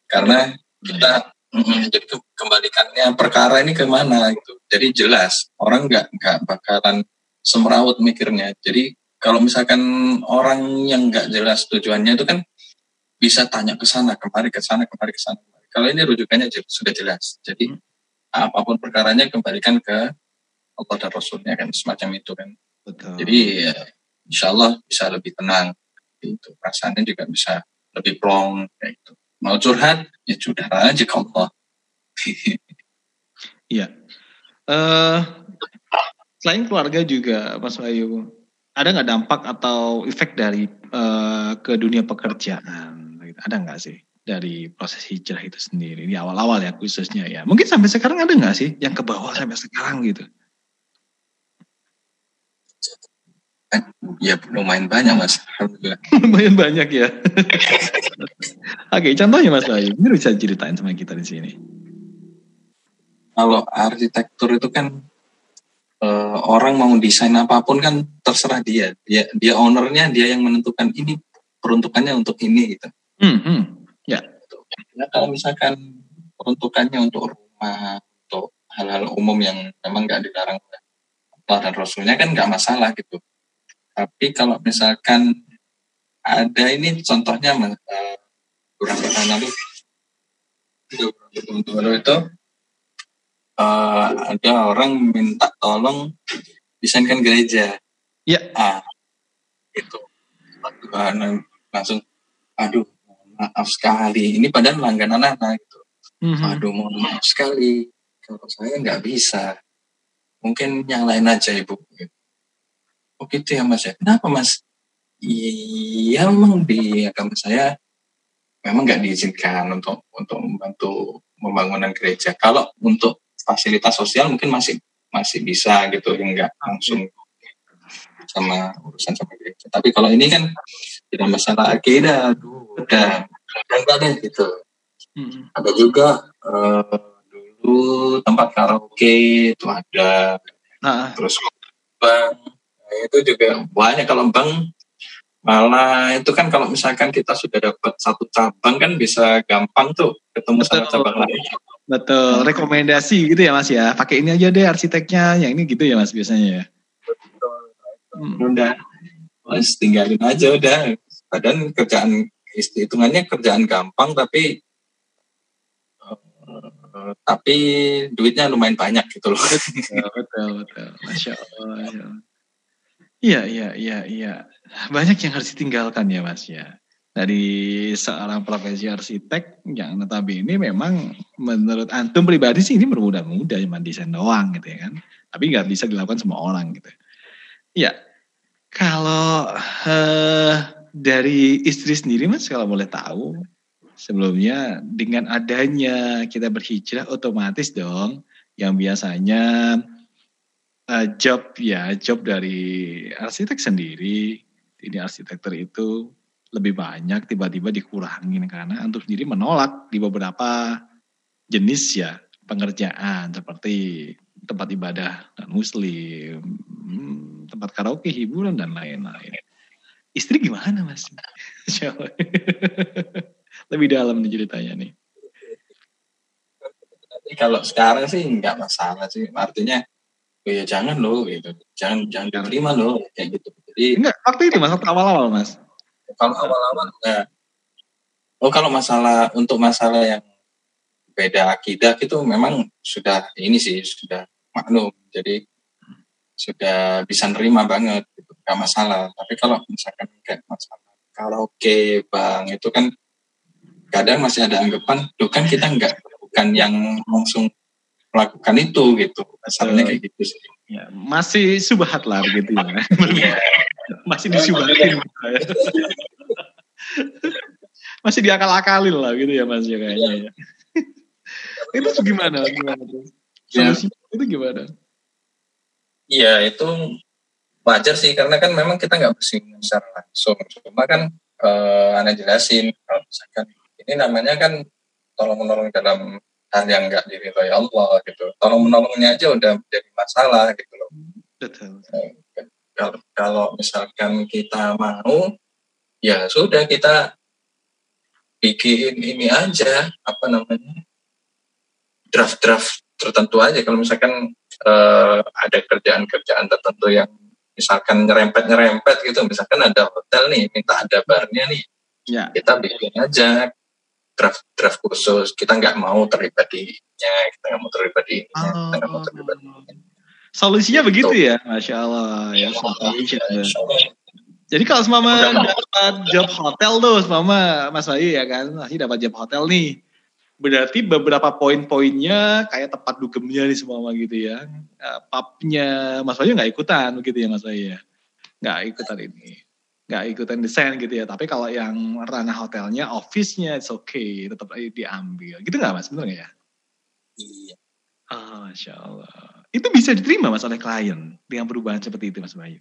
C: Karena kita mm, jadi kembalikannya perkara ini ke mana gitu jadi jelas orang nggak nggak bakalan semrawut mikirnya jadi kalau misalkan orang yang nggak jelas tujuannya itu kan bisa tanya ke sana, kemari ke sana, kemari ke sana. Kalau ini rujukannya sudah jelas. Jadi hmm. apa pun perkaranya kembalikan ke Allah dan Rasulnya kan semacam itu kan. Betul. Jadi ya, insya Allah bisa lebih tenang. Itu perasaannya juga bisa lebih plong kayak itu. Mau curhat ya sudah aja ke Allah.
B: Iya. uh, selain keluarga juga Mas Bayu, ada nggak dampak atau efek dari uh, ke dunia pekerjaan? Ada nggak sih dari proses hijrah itu sendiri di awal-awal ya khususnya ya? Mungkin sampai sekarang ada nggak sih yang ke bawah sampai sekarang gitu?
C: Ya lumayan banyak mas.
B: lumayan banyak ya. Oke, contohnya mas Bayu, ini bisa ceritain sama kita di sini.
C: Kalau arsitektur itu kan uh, orang mau desain apa pun kan terserah dia. Dia dia ownernya, dia yang menentukan ini peruntukannya untuk ini gitu. Hmm, hmm. Ya. Nah, kalau misalkan peruntukannya untuk rumah, untuk hal-hal umum yang memang nggak dilarang oleh Allah dan Rasulnya kan nggak masalah gitu. Tapi kalau misalkan ada ini contohnya uh, beberapa tahun lalu dulu itu uh, ada orang minta tolong desainkan gereja.
B: Iya.
C: Ah, itu. langsung, aduh, maaf sekali. Ini padahal langganan anak gitu. Mm-hmm. Aduh, mohon maaf sekali. Kalau saya nggak bisa. Mungkin yang lain aja, Ibu. Oh gitu ya, Mas ya. Kenapa, Mas? Iya, memang di agama saya memang nggak diizinkan untuk untuk membantu pembangunan gereja. Kalau untuk fasilitas sosial mungkin masih masih bisa gitu, nggak langsung sama urusan sama gereja. Tapi kalau ini kan tidak masalah akidah, aduh, udah enggak deh gitu. Hmm. Ada juga uh, dulu tempat karaoke itu ada, nah. terus bang itu juga banyak kalau bang malah itu kan kalau misalkan kita sudah dapat satu cabang kan bisa gampang tuh ketemu Betul. sama cabang lain.
B: Betul, nah. rekomendasi gitu ya Mas ya. Pakai ini aja deh arsiteknya, yang ini gitu ya Mas biasanya ya.
C: Betul. Hmm. Udah, Mas tinggalin aja udah. Padahal kerjaan hitungannya kerjaan gampang tapi uh, tapi duitnya lumayan banyak gitu loh.
B: Betul, betul, betul. Masya Allah. Iya, iya, iya, iya banyak yang harus ditinggalkan ya Mas ya. Dari seorang profesi arsitek yang notabene memang menurut antum pribadi sih ini bermudah-mudah cuma desain doang gitu ya kan. Tapi nggak bisa dilakukan semua orang gitu. Ya, kalau uh, dari istri sendiri mas kalau boleh tahu sebelumnya dengan adanya kita berhijrah otomatis dong yang biasanya uh, job ya job dari arsitek sendiri ini arsitektur itu lebih banyak tiba-tiba dikurangin karena antum sendiri menolak di beberapa jenis ya pengerjaan seperti tempat ibadah dan muslim, hmm, tempat karaoke, hiburan dan lain-lain. Istri gimana mas? Lebih dalam nih ceritanya nih.
C: Kalau sekarang sih nggak masalah sih, artinya oh ya jangan loh gitu, jangan jangan diterima loh kayak gitu.
B: Jadi enggak waktu itu mas waktu awal-awal mas.
C: Kalau awal-awal enggak. Oh kalau masalah untuk masalah yang beda akidah itu memang sudah ini sih sudah maklum. Jadi sudah bisa nerima banget gitu. Gak masalah. Tapi kalau misalkan kayak masalah karaoke bang itu kan kadang masih ada anggapan, tuh kan kita enggak bukan yang langsung melakukan itu gitu. Asalnya kayak gitu sih.
B: Ya, masih subhat lah gitu ya. Masih disubahin. masih diakal-akalin lah gitu ya Mas ya kayaknya ya. itu gimana gimana tuh? Solusinya ya. itu gimana?
C: Iya itu wajar sih karena kan memang kita nggak bersinggung secara langsung. Cuma kan uh, Anda jelasin kalau misalkan ini namanya kan tolong menolong dalam hal yang nggak diridhoi Allah gitu. Tolong menolongnya aja udah menjadi masalah gitu loh. Betul. Kalau, kalau misalkan kita mau, ya sudah kita bikin ini aja apa namanya draft-draft tertentu aja. Kalau misalkan uh, ada kerjaan-kerjaan tertentu yang misalkan nyerempet-nyerempet gitu, misalkan ada hotel nih minta ada barnya nih, ya. kita bikin aja draft draft khusus. Kita nggak mau terlibat di kita nggak mau terlibat di oh. kita nggak mau terlibat. Di
B: solusinya begitu ya masya Allah ya, ya. jadi kalau semama dapat job hotel tuh semama Mas Bayu ya kan? Masih dapat job hotel nih. Berarti beberapa poin-poinnya kayak tempat dugemnya nih semua gitu ya. Uh, pubnya Mas Bayu nggak ikutan begitu ya Mas Bayu ya? Nggak ikutan ini nggak ikutan desain gitu ya. Tapi kalau yang ranah hotelnya, office-nya it's okay, tetap diambil. Gitu nggak mas, bener nggak ya?
C: Iya.
B: Ah, Masya Allah. Itu bisa diterima mas oleh klien dengan perubahan seperti itu mas Bayu?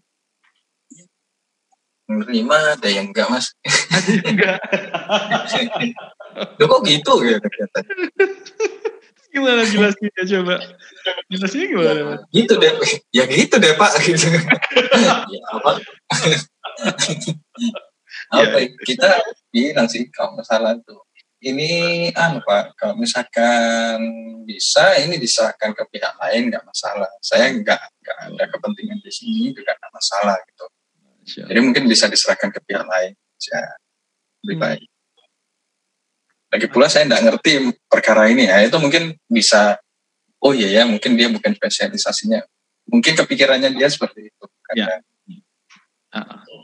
C: Menerima ada yang enggak mas. Ada yang enggak. kok gitu ya
B: gimana jelasnya coba jelasnya gimana
C: ya, gitu deh ya gitu deh pak gitu ya, apa apa ya. kita bilang sih kalau masalah itu ini anu pak kalau misalkan bisa ini diserahkan ke pihak lain nggak masalah saya nggak nggak ada kepentingan di sini juga nggak masalah gitu jadi mungkin bisa diserahkan ke pihak lain ya lebih hmm. baik Lagi pula saya tidak ngerti perkara ini ya. Itu mungkin bisa, oh iya ya, mungkin dia bukan spesialisasinya. Mungkin kepikirannya dia seperti itu.
B: Karena, ya. Uh,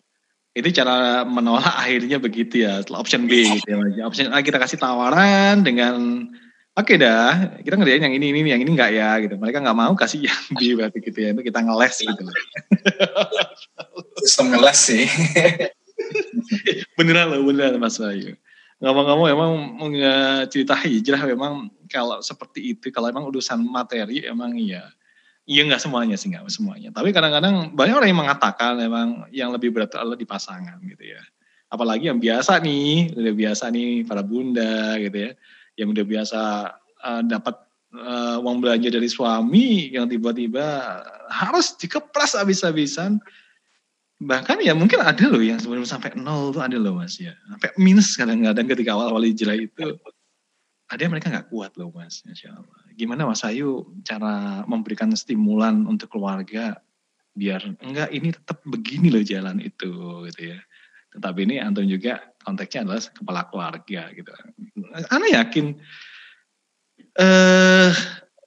B: itu cara menolak akhirnya begitu ya. Option B gitu ya. Option A kita kasih tawaran dengan oke okay dah, kita ngerjain yang ini, ini, yang ini enggak ya gitu. Mereka nggak mau kasih yang B berarti gitu ya. Itu kita ngeles gitu.
C: Sistem ngeles sih.
B: beneran loh, beneran Mas Bayu. Ngomong-ngomong emang cerita hijrah memang kalau seperti itu, kalau emang urusan materi emang iya. Iya nggak semuanya sih nggak semuanya. Tapi kadang-kadang banyak orang yang mengatakan memang yang lebih berat adalah di pasangan gitu ya. Apalagi yang biasa nih, udah biasa nih para bunda gitu ya, yang udah biasa uh, dapat uh, uang belanja dari suami yang tiba-tiba harus dikepras habis-habisan. Bahkan ya mungkin ada loh yang sebelum sampai nol tuh ada loh mas ya. Sampai minus kadang-kadang ketika awal-awal hijrah itu. Ada yang mereka nggak kuat loh mas Insya gimana mas Ayu cara memberikan stimulan untuk keluarga biar enggak ini tetap begini loh jalan itu gitu ya tetapi ini Anton juga konteksnya adalah kepala keluarga gitu Anda yakin eh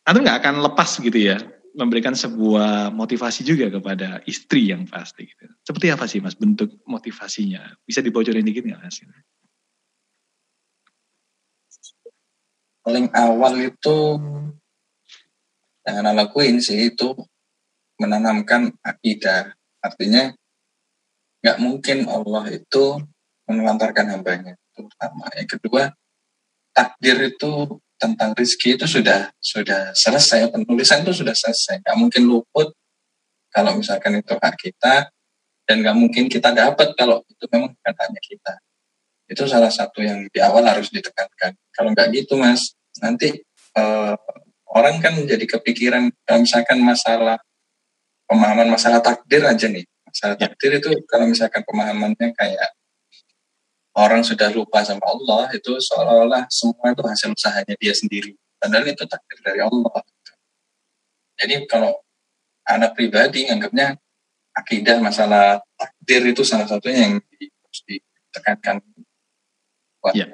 B: Anton nggak akan lepas gitu ya memberikan sebuah motivasi juga kepada istri yang pasti. Gitu. Seperti apa sih mas bentuk motivasinya? Bisa dibocorin dikit nggak mas?
C: Paling awal itu yang anak lakuin sih itu menanamkan akidah. Artinya nggak mungkin Allah itu menelantarkan hambanya. Itu pertama. Yang kedua, takdir itu tentang rezeki itu sudah sudah selesai penulisan itu sudah selesai nggak mungkin luput kalau misalkan itu hak kita dan nggak mungkin kita dapat kalau itu memang katanya kita itu salah satu yang di awal harus ditekankan kalau nggak gitu mas nanti uh, orang kan jadi kepikiran kalau misalkan masalah pemahaman masalah takdir aja nih masalah ya. takdir itu kalau misalkan pemahamannya kayak orang sudah lupa sama Allah itu seolah-olah semua itu hasil usahanya dia sendiri. Padahal itu takdir dari Allah. Jadi kalau anak pribadi nganggapnya akidah masalah takdir itu salah satunya yang harus ditekankan
B: Ya.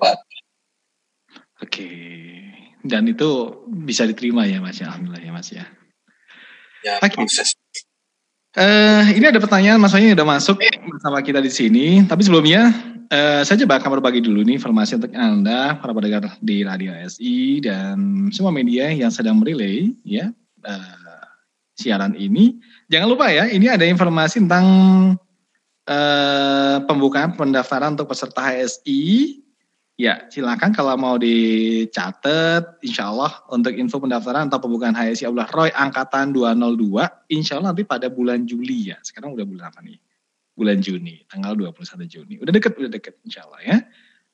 B: Oke. Dan itu bisa diterima ya Mas ya, Alhamdulillah ya Mas ya.
C: Ya, okay. proses.
B: Uh, ini ada pertanyaan Mas Wahyu udah masuk bersama kita di sini. Tapi sebelumnya Uh, saya coba akan berbagi dulu nih informasi untuk Anda, para pendengar di Radio SI dan semua media yang sedang merelay ya uh, siaran ini. Jangan lupa ya, ini ada informasi tentang uh, pembukaan pendaftaran untuk peserta HSI. Ya, silakan kalau mau dicatat, insya Allah untuk info pendaftaran atau pembukaan HSI Abdullah Roy Angkatan 202, insya Allah nanti pada bulan Juli ya. Sekarang udah bulan apa nih? bulan Juni, tanggal 21 Juni. Udah deket, udah deket insya Allah ya.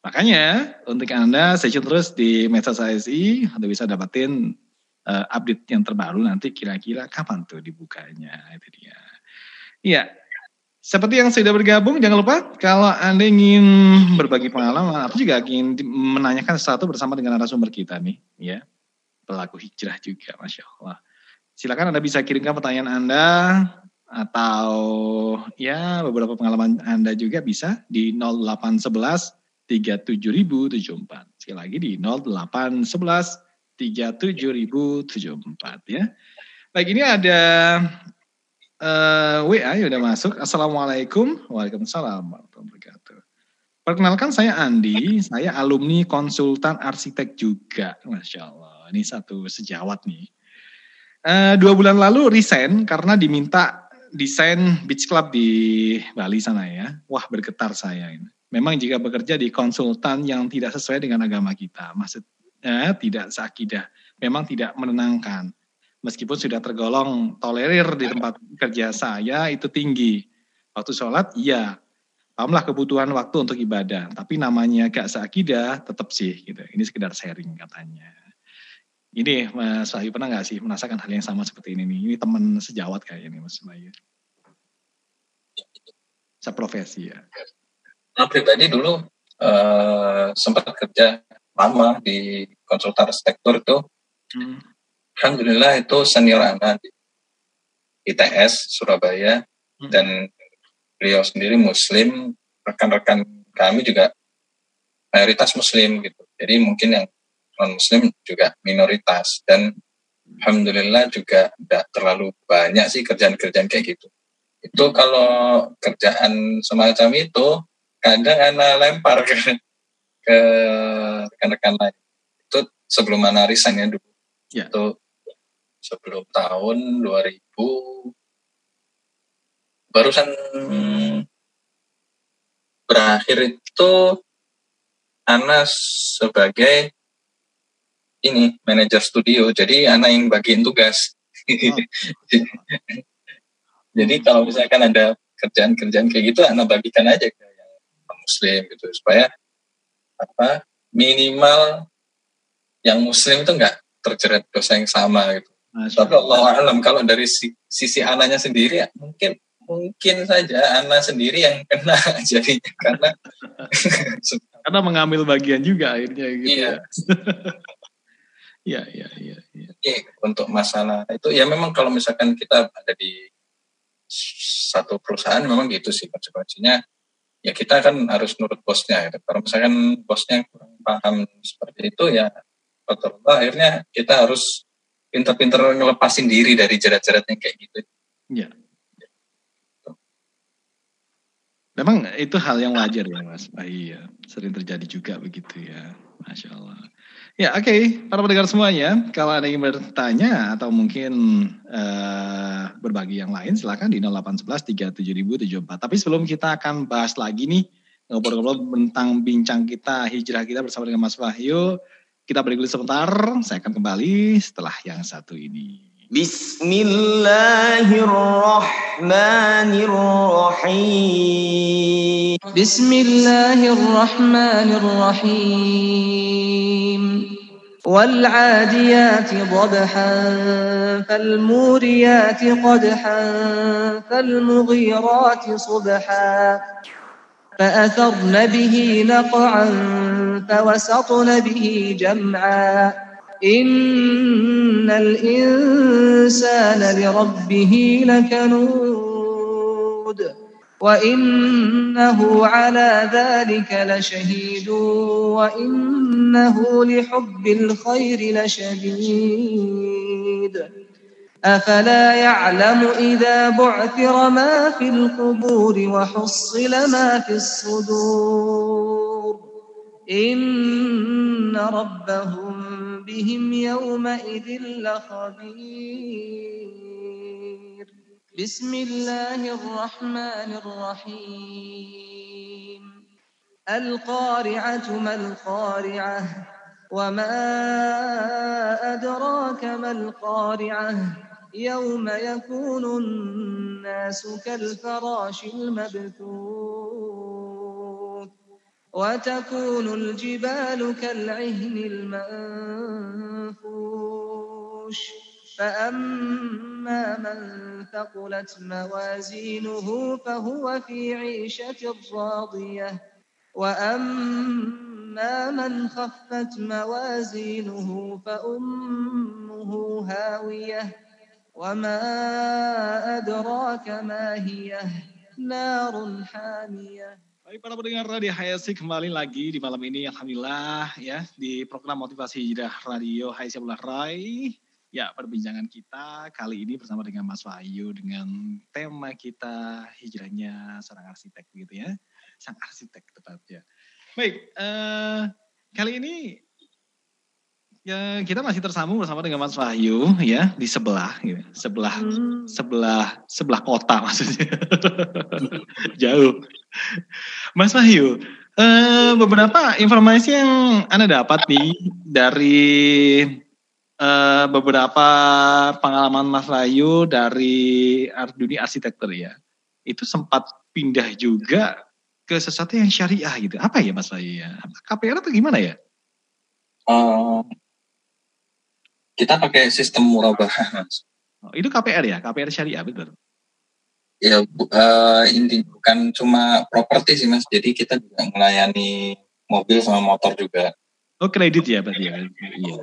B: Makanya untuk Anda stay terus di medsos ASI, Anda bisa dapatin uh, update yang terbaru nanti kira-kira kapan tuh dibukanya. Itu dia. Iya, seperti yang sudah bergabung, jangan lupa kalau Anda ingin berbagi pengalaman, aku juga ingin menanyakan sesuatu bersama dengan narasumber kita nih, ya. Pelaku hijrah juga, Masya Allah. Silakan Anda bisa kirimkan pertanyaan Anda atau ya beberapa pengalaman Anda juga bisa di 0811 37074. Sekali lagi di 0811 37074 ya. Baik ini ada uh, eh, WA yang udah masuk. Assalamualaikum. Waalaikumsalam. Perkenalkan saya Andi, saya alumni konsultan arsitek juga. Masya Allah, ini satu sejawat nih. Uh, dua bulan lalu resign karena diminta desain beach club di Bali sana ya. Wah bergetar saya ini. Memang jika bekerja di konsultan yang tidak sesuai dengan agama kita, maksudnya tidak seakidah, memang tidak menenangkan. Meskipun sudah tergolong tolerir di tempat kerja saya itu tinggi. Waktu sholat, iya. Pahamlah kebutuhan waktu untuk ibadah. Tapi namanya gak seakidah, tetap sih. gitu. Ini sekedar sharing katanya. Ini Mas Wahyu pernah nggak sih merasakan hal yang sama seperti ini nih? Ini teman sejawat kayak ini Mas Wahyu. Seprofesi ya.
C: Nah, pribadi dulu uh, sempat kerja lama di konsultan arsitektur itu. Hmm. Alhamdulillah itu senior anak di ITS Surabaya hmm. dan beliau sendiri Muslim, rekan-rekan kami juga mayoritas Muslim gitu. Jadi mungkin yang non muslim juga minoritas dan alhamdulillah juga tidak terlalu banyak sih kerjaan-kerjaan kayak gitu. Itu kalau kerjaan semacam itu kadang anak lempar ke ke rekan-rekan lain. Itu sebelum resign ya dulu. Ya. Itu sebelum tahun 2000 barusan berakhir itu Ana sebagai ini manajer studio. Jadi Ana yang bagiin tugas. Oh. jadi kalau misalkan ada kerjaan-kerjaan kayak gitu Ana bagikan aja ke yang muslim gitu supaya apa minimal yang muslim itu nggak terjerat dosa yang sama gitu tapi Allah alam kalau dari sisi anaknya sendiri ya mungkin mungkin saja anak sendiri yang kena jadi karena
B: karena mengambil bagian juga akhirnya gitu iya. ya. Iya, iya, iya.
C: Iya, ya, untuk masalah itu ya memang kalau misalkan kita ada di satu perusahaan memang gitu sih konsekuensinya ya kita kan harus nurut bosnya gitu. Kalau misalkan bosnya kurang paham seperti itu ya betul akhirnya kita harus pinter-pinter ngelepasin diri dari jerat-jerat yang kayak gitu. Iya.
B: Memang itu hal yang wajar ya Mas. Ah, iya, sering terjadi juga begitu ya. Masya Allah. Ya oke, okay. para pendengar semuanya, kalau ada yang bertanya atau mungkin uh, berbagi yang lain, silakan di 0811 37074. Tapi sebelum kita akan bahas lagi nih, ngobrol-ngobrol tentang bincang kita, hijrah kita bersama dengan Mas Wahyu, kita break dulu sebentar, saya akan kembali setelah yang satu ini.
A: Bismillahirrahmanirrahim. Bismillahirrahmanirrahim. والعاديات ضبحا فالموريات قدحا فالمغيرات صبحا فأثرن به نقعا فوسطن به جمعا. إن الإنسان لربه لكنود وإنه على ذلك لشهيد وإنه لحب الخير لشديد. أفلا يعلم إذا بعثر ما في القبور وحصل ما في الصدور؟ إن ربهم بهم يومئذ لخبير. بسم الله الرحمن الرحيم. القارعة ما القارعة؟ وما أدراك ما القارعة؟ يوم يكون الناس كالفراش المبثوث وتكون الجبال كالعهن المنفوش فأما من ثقلت موازينه فهو في عيشة راضية وأما من خفت موازينه فأمه هاوية وما أدراك ما هي نار حامية
B: Baik para pendengar Radio HSC kembali lagi di malam ini Alhamdulillah ya di program motivasi hijrah radio HSC Rai Ya perbincangan kita kali ini bersama dengan Mas Wahyu dengan tema kita hijrahnya seorang arsitek gitu ya Sang arsitek tepatnya Baik uh, kali ini Ya, kita masih tersambung bersama dengan Mas Wahyu ya di sebelah gitu. Sebelah hmm. sebelah sebelah kota maksudnya. Jauh. Mas Wahyu, eh, beberapa informasi yang Anda dapat nih dari eh, beberapa pengalaman Mas Wahyu dari dunia arsitektur ya. Itu sempat pindah juga ke sesuatu yang syariah gitu. Apa ya Mas Wahyu ya? KPR atau gimana ya?
C: Uh, kita pakai sistem murabah, mas.
B: Oh, itu KPR ya, KPR syariah betul.
C: Ya, bu, uh, ini bukan cuma properti sih mas. Jadi kita juga melayani mobil sama motor juga.
B: Oh kredit ya berarti ya. Iya.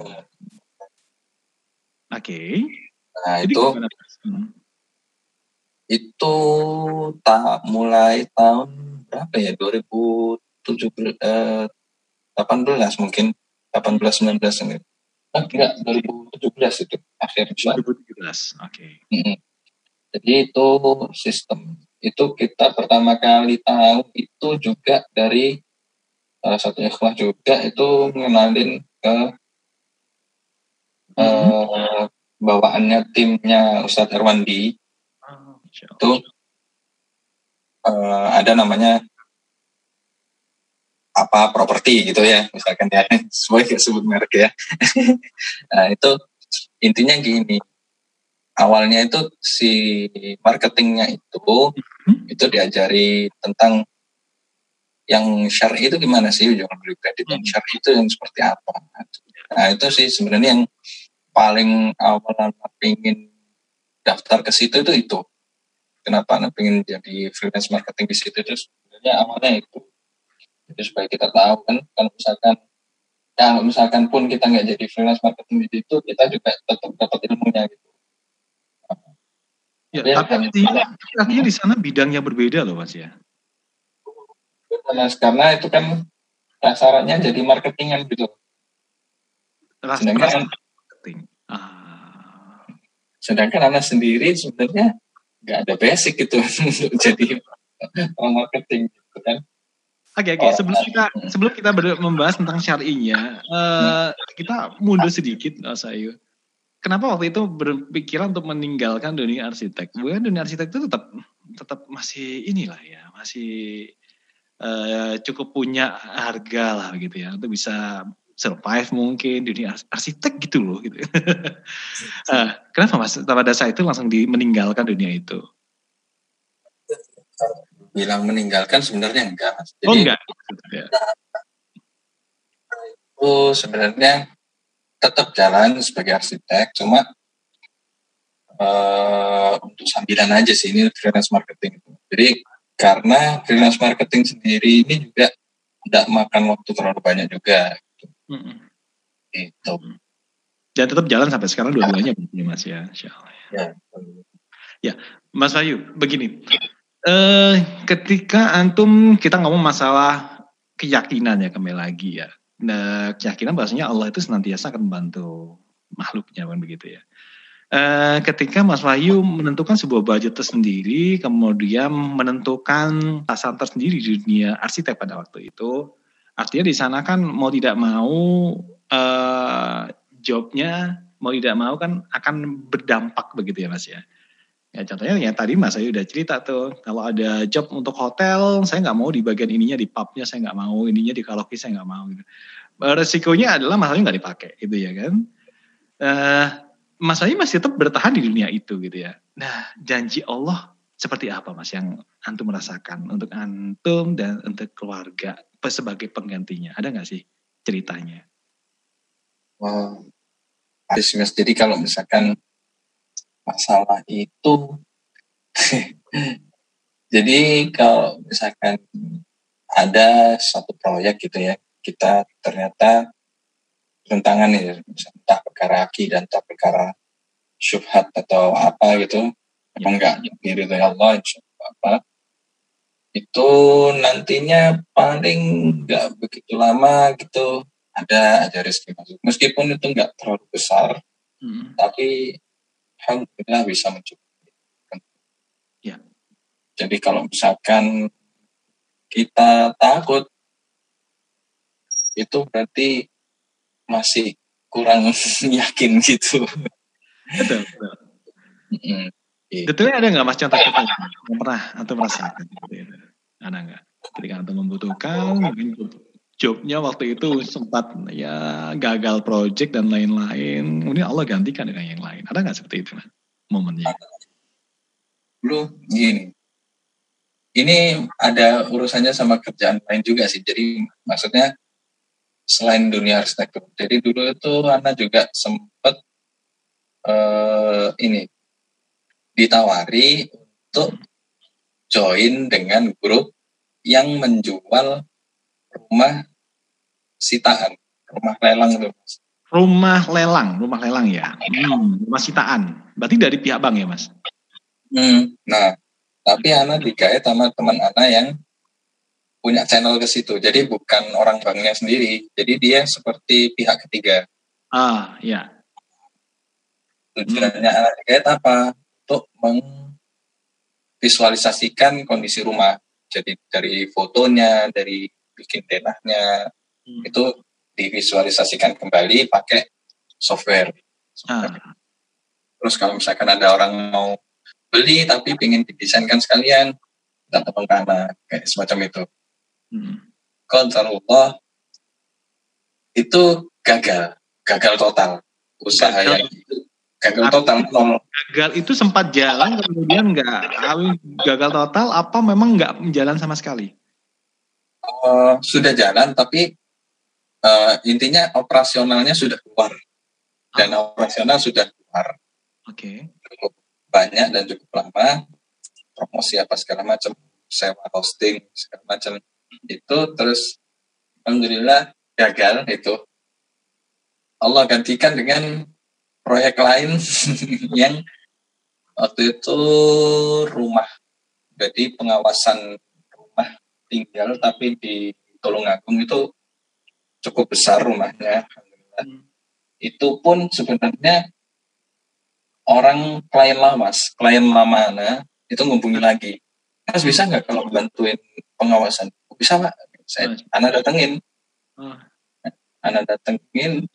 B: Oke. Okay.
C: Nah Jadi itu hmm. itu tak mulai tahun berapa ya 2017 eh, 18 mungkin 18 19 ini. Oh, enggak, 2017 itu akhir
B: 2017. Oke. Okay. Mm -hmm.
C: Jadi itu sistem. Itu kita pertama kali tahu itu juga dari salah satu ikhwah juga itu mengenalin ke mm -hmm. uh, bawaannya timnya Ustadz Erwandi. Oh, itu uh, ada namanya apa properti gitu ya misalkan ya. Sesuai sebut merek ya. Nah itu intinya gini. Awalnya itu si marketingnya itu hmm. itu diajari tentang yang syar'i itu gimana sih jangan beli kredit yang hmm. syar'i itu yang seperti apa. Nah itu sih sebenarnya yang paling awal pengen daftar ke situ itu itu. Kenapa? Pengen jadi freelance marketing di situ itu sebenarnya awalnya itu itu supaya kita tahu kan kalau misalkan kalau misalkan pun kita nggak jadi freelance marketing di situ kita juga tetap dapat ilmunya gitu.
B: Ya, ya tapi artinya, artinya di sana bidangnya berbeda loh mas ya.
C: Mas. Karena itu kan sasarannya jadi marketingan gitu.
B: Ras, sedangkan marketing. Ah.
C: sedangkan anak sendiri sebenarnya nggak ada basic gitu untuk jadi orang marketing gitu kan
B: Oke okay, oke okay. sebelum kita sebelum kita membahas tentang syar'inya, uh, kita mundur sedikit Mas Ayu. Kenapa waktu itu berpikiran untuk meninggalkan dunia arsitek? Bukan dunia arsitek itu tetap tetap masih inilah ya, masih uh, cukup punya harga lah gitu ya untuk bisa survive mungkin dunia arsitek gitu loh gitu. uh, kenapa mas pada saat itu langsung di, meninggalkan dunia itu?
C: Bilang meninggalkan sebenarnya enggak mas.
B: Jadi, oh enggak. Ya.
C: Itu sebenarnya tetap jalan sebagai arsitek, cuma uh, untuk sambilan aja sih ini freelance marketing. Jadi karena freelance marketing sendiri ini juga tidak makan waktu terlalu banyak juga. Gitu. Mm -hmm. Itu.
B: Dan tetap jalan sampai sekarang dua-duanya mas ya,
C: Ya.
B: ya, Mas Bayu, begini Eh, ketika antum kita ngomong masalah keyakinan ya kembali lagi ya. Nah, keyakinan bahasanya Allah itu senantiasa akan membantu makhluknya kan begitu ya. Uh, ketika Mas Wahyu menentukan sebuah budget tersendiri, kemudian menentukan tasan tersendiri di dunia arsitek pada waktu itu, artinya di sana kan mau tidak mau uh, jobnya mau tidak mau kan akan berdampak begitu ya Mas ya. Ya contohnya yang tadi Mas saya udah cerita tuh, kalau ada job untuk hotel, saya nggak mau di bagian ininya di pubnya saya nggak mau, ininya di karaoke saya nggak mau. Gitu. Eh, resikonya adalah masalahnya nggak dipakai, gitu ya kan. Uh, Mas Ayu masih tetap bertahan di dunia itu gitu ya. Nah janji Allah seperti apa Mas yang antum merasakan untuk antum dan untuk keluarga sebagai penggantinya? Ada nggak sih ceritanya?
C: Wow, Mas. Jadi kalau misalkan masalah itu. Jadi kalau misalkan ada satu proyek gitu ya kita ternyata tentangan nih entah perkara dan entah perkara syubhat atau apa gitu memang enggak diri dari Allah apa itu nantinya paling nggak begitu lama gitu ada ada rezeki masuk. Meskipun itu nggak terlalu besar hmm. tapi alhamdulillah bisa mencukupi.
B: Ya.
C: Jadi kalau misalkan kita takut itu berarti masih kurang yakin gitu.
B: Betul. betul. Mm-hmm. Ada nggak mas contoh-contoh yang pernah atau merasakan? Ada nggak? Ketika anda membutuhkan, mungkin jobnya waktu itu sempat ya gagal project dan lain-lain. Kemudian Allah gantikan dengan yang lain. Ada nggak seperti itu momennya?
C: Lu gini, ini ada urusannya sama kerjaan lain juga sih. Jadi maksudnya selain dunia arsitektur. Jadi dulu itu Ana juga sempat uh, ini ditawari untuk join dengan grup yang menjual rumah sitaan, rumah lelang itu.
B: Rumah lelang, rumah lelang ya. Hmm, rumah sitaan. Berarti dari pihak bank ya, Mas?
C: Hmm, nah, tapi anak digait sama teman anak yang punya channel ke situ. Jadi bukan orang banknya sendiri. Jadi dia seperti pihak ketiga.
B: Ah, ya.
C: Tujuannya hmm. anak guide apa? Untuk mengvisualisasikan kondisi rumah. Jadi dari fotonya, dari bikin denahnya, hmm. itu divisualisasikan kembali pakai software. software. Ah. Terus kalau misalkan ada orang mau beli tapi ingin didesainkan sekalian, kita tolong karena kayak semacam itu. Hmm. Allah itu gagal, gagal total usaha gagal. yang itu gagal total nol.
B: Gagal itu sempat jalan kemudian nggak gagal total apa memang nggak jalan sama sekali?
C: Uh, sudah jalan tapi uh, intinya operasionalnya sudah keluar dan ah. operasional sudah keluar.
B: Oke. Okay.
C: Cukup banyak dan cukup lama promosi apa segala macam sewa hosting segala macam itu terus alhamdulillah gagal itu Allah gantikan dengan proyek lain yang waktu itu rumah jadi pengawasan rumah tinggal tapi di Tulungagung itu cukup besar rumahnya alhamdulillah hmm. itu pun sebenarnya orang klien lama, klien lama itu ngubungi lagi. Mas bisa nggak kalau bantuin pengawasan? Bisa pak, saya hmm. anak datengin. Hmm. Anak datengin,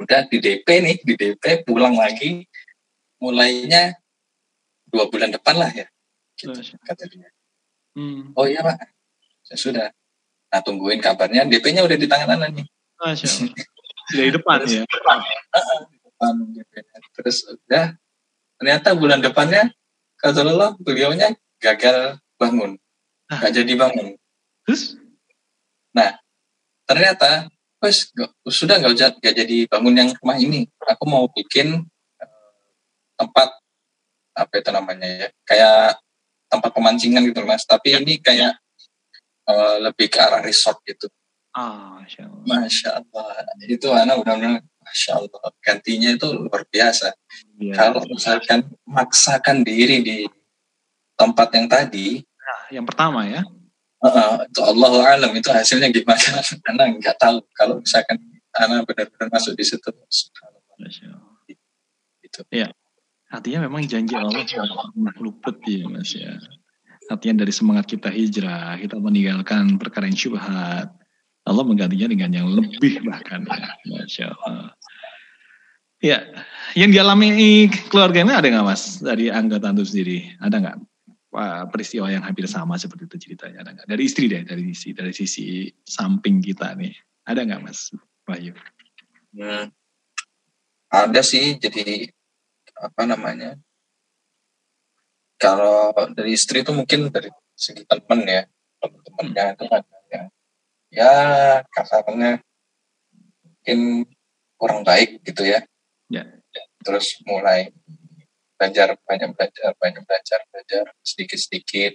C: udah di DP nih, di DP pulang lagi, mulainya dua bulan depan lah ya, gitu. Hmm. Oh iya pak, saya sudah. Nah tungguin kabarnya, DP-nya udah di tangan anak nih.
B: Masya Dari depan ya.
C: depan. Terus udah ternyata bulan depannya Allah beliaunya gagal bangun. Nggak jadi bangun.
B: Terus?
C: Nah ternyata wes sudah nggak jadi bangun yang rumah ini. Aku mau bikin uh, tempat apa itu namanya ya kayak tempat pemancingan gitu mas. Tapi ini kayak uh, lebih ke arah resort gitu
B: Ah, Masya
C: Allah. Masya Allah. Itu anak benar-benar Masya Allah. Gantinya itu luar biasa. Ya. Kalau misalkan maksakan diri di tempat yang tadi.
B: Nah, yang pertama ya.
C: Uh, itu Allah alam itu hasilnya gimana? Anak nggak tahu. Kalau misalkan anak benar-benar masuk di situ.
B: Itu. Ya. Artinya memang janji Allah pernah luput ya mas ya. Artinya dari semangat kita hijrah, kita meninggalkan perkara yang syubhat, Allah menggantinya dengan yang lebih bahkan ya. Masya Allah. Ya, yang dialami keluarganya ada nggak mas dari anggota itu sendiri? Ada nggak peristiwa yang hampir sama seperti itu ceritanya? Ada nggak? Dari istri deh, dari sisi dari sisi samping kita nih, ada nggak mas Wahyu?
C: Hmm, ada sih, jadi apa namanya? Kalau dari istri itu mungkin dari segi teman ya, teman-temannya itu kan ya kasarnya mungkin kurang baik gitu ya.
B: Ya.
C: Terus mulai belajar banyak belajar banyak belajar belajar sedikit sedikit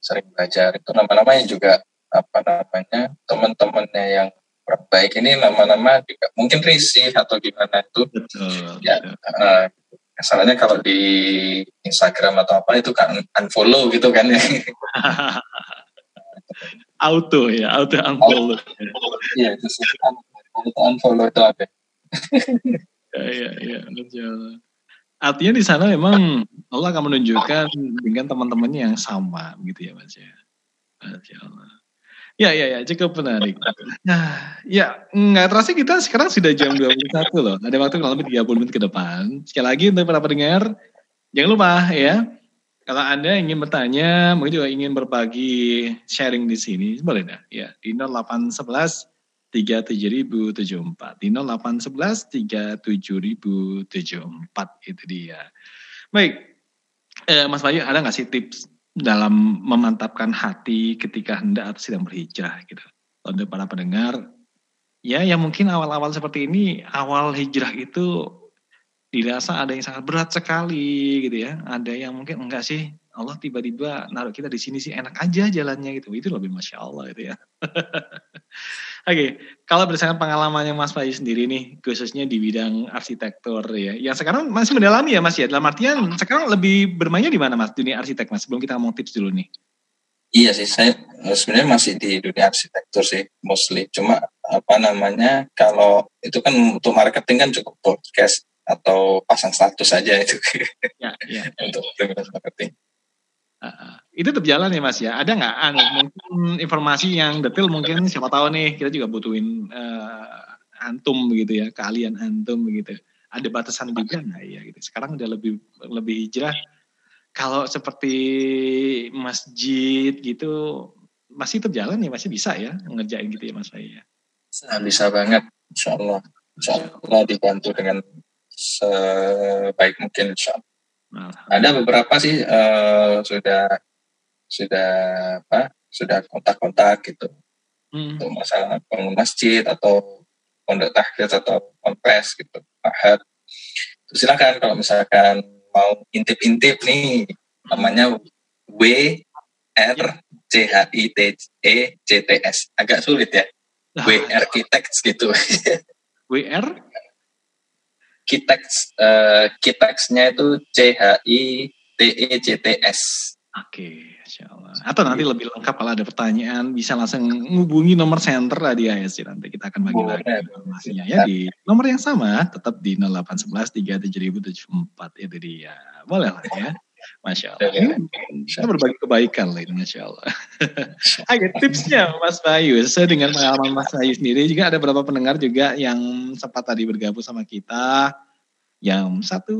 C: sering belajar itu nama-namanya juga apa namanya teman-temannya yang kurang baik ini nama-nama juga mungkin risih atau gimana itu
B: betul, ya
C: betul. Uh, kalau di Instagram atau apa itu kan unfollow gitu kan ya
B: auto ya, auto unfollow.
C: Iya, itu auto unfollow itu apa?
B: ya, ya, ya, betul. Artinya di sana memang Allah akan menunjukkan dengan teman-temannya yang sama gitu ya Mas ya. Masya Allah. Ya, ya, ya, cukup menarik. Nah, ya, nggak terasa kita sekarang sudah jam 21 loh. Ada waktu kurang lebih 30 menit ke depan. Sekali lagi untuk para pendengar, jangan lupa ya, kalau Anda ingin bertanya, mungkin juga ingin berbagi sharing di sini, boleh dah. Ya, di 0811 37074. Di 0811 37074 itu dia. Baik, eh, Mas Bayu ada nggak sih tips dalam memantapkan hati ketika hendak atau sedang berhijrah gitu? Untuk para pendengar, ya yang mungkin awal-awal seperti ini, awal hijrah itu dirasa ada yang sangat berat sekali gitu ya. Ada yang mungkin enggak sih Allah tiba-tiba naruh kita di sini sih enak aja jalannya gitu. Itu lebih masya Allah itu ya. Oke, okay. kalau berdasarkan pengalamannya Mas Bayu sendiri nih, khususnya di bidang arsitektur ya, yang sekarang masih mendalami ya Mas ya, dalam artian sekarang lebih bermainnya di mana Mas, dunia arsitek Mas, sebelum kita ngomong tips dulu nih.
C: Iya sih, saya sebenarnya masih di dunia arsitektur sih mostly cuma apa namanya kalau itu kan untuk marketing kan cukup podcast atau pasang status saja itu ya, ya. untuk marketing
B: uh, itu tetap jalan ya mas ya. Ada nggak? Anu mungkin informasi yang detail mungkin siapa tahu nih kita juga butuhin uh, antum begitu ya kalian antum begitu. Ada batasan juga nggak? Ya gitu. Sekarang udah lebih lebih hijrah. Kalau seperti masjid gitu masih terjalan ya masih bisa ya ngerjain gitu ya Mas Fai ya.
C: Bisa, bisa banget Insya Allah. Insya dibantu dengan sebaik mungkin Insya Allah. Ada beberapa sih uh, sudah sudah apa sudah kontak-kontak gitu. Hmm. untuk masalah bangun masjid atau pondok tahfidz atau ponpes gitu ahad. Silakan kalau misalkan mau intip-intip nih namanya W R C H I T E C T S. Agak sulit ya. W R Architects gitu.
B: W R
C: Architects uh, Architects-nya itu C H I T E C T S
B: oke okay. Atau nanti lebih lengkap kalau ada pertanyaan bisa langsung menghubungi nomor center lah di ASC nanti kita akan bagi lagi informasinya ya di nomor yang sama tetap di 0811 37074 itu dia. Boleh lah ya. Masya Allah. Iya. Kita berbagi kebaikan lah ini, Masya Allah. Oke, tipsnya Mas Bayu. Sesuai dengan pengalaman Mas Bayu sendiri, juga ada beberapa pendengar juga yang sempat tadi bergabung sama kita, yang satu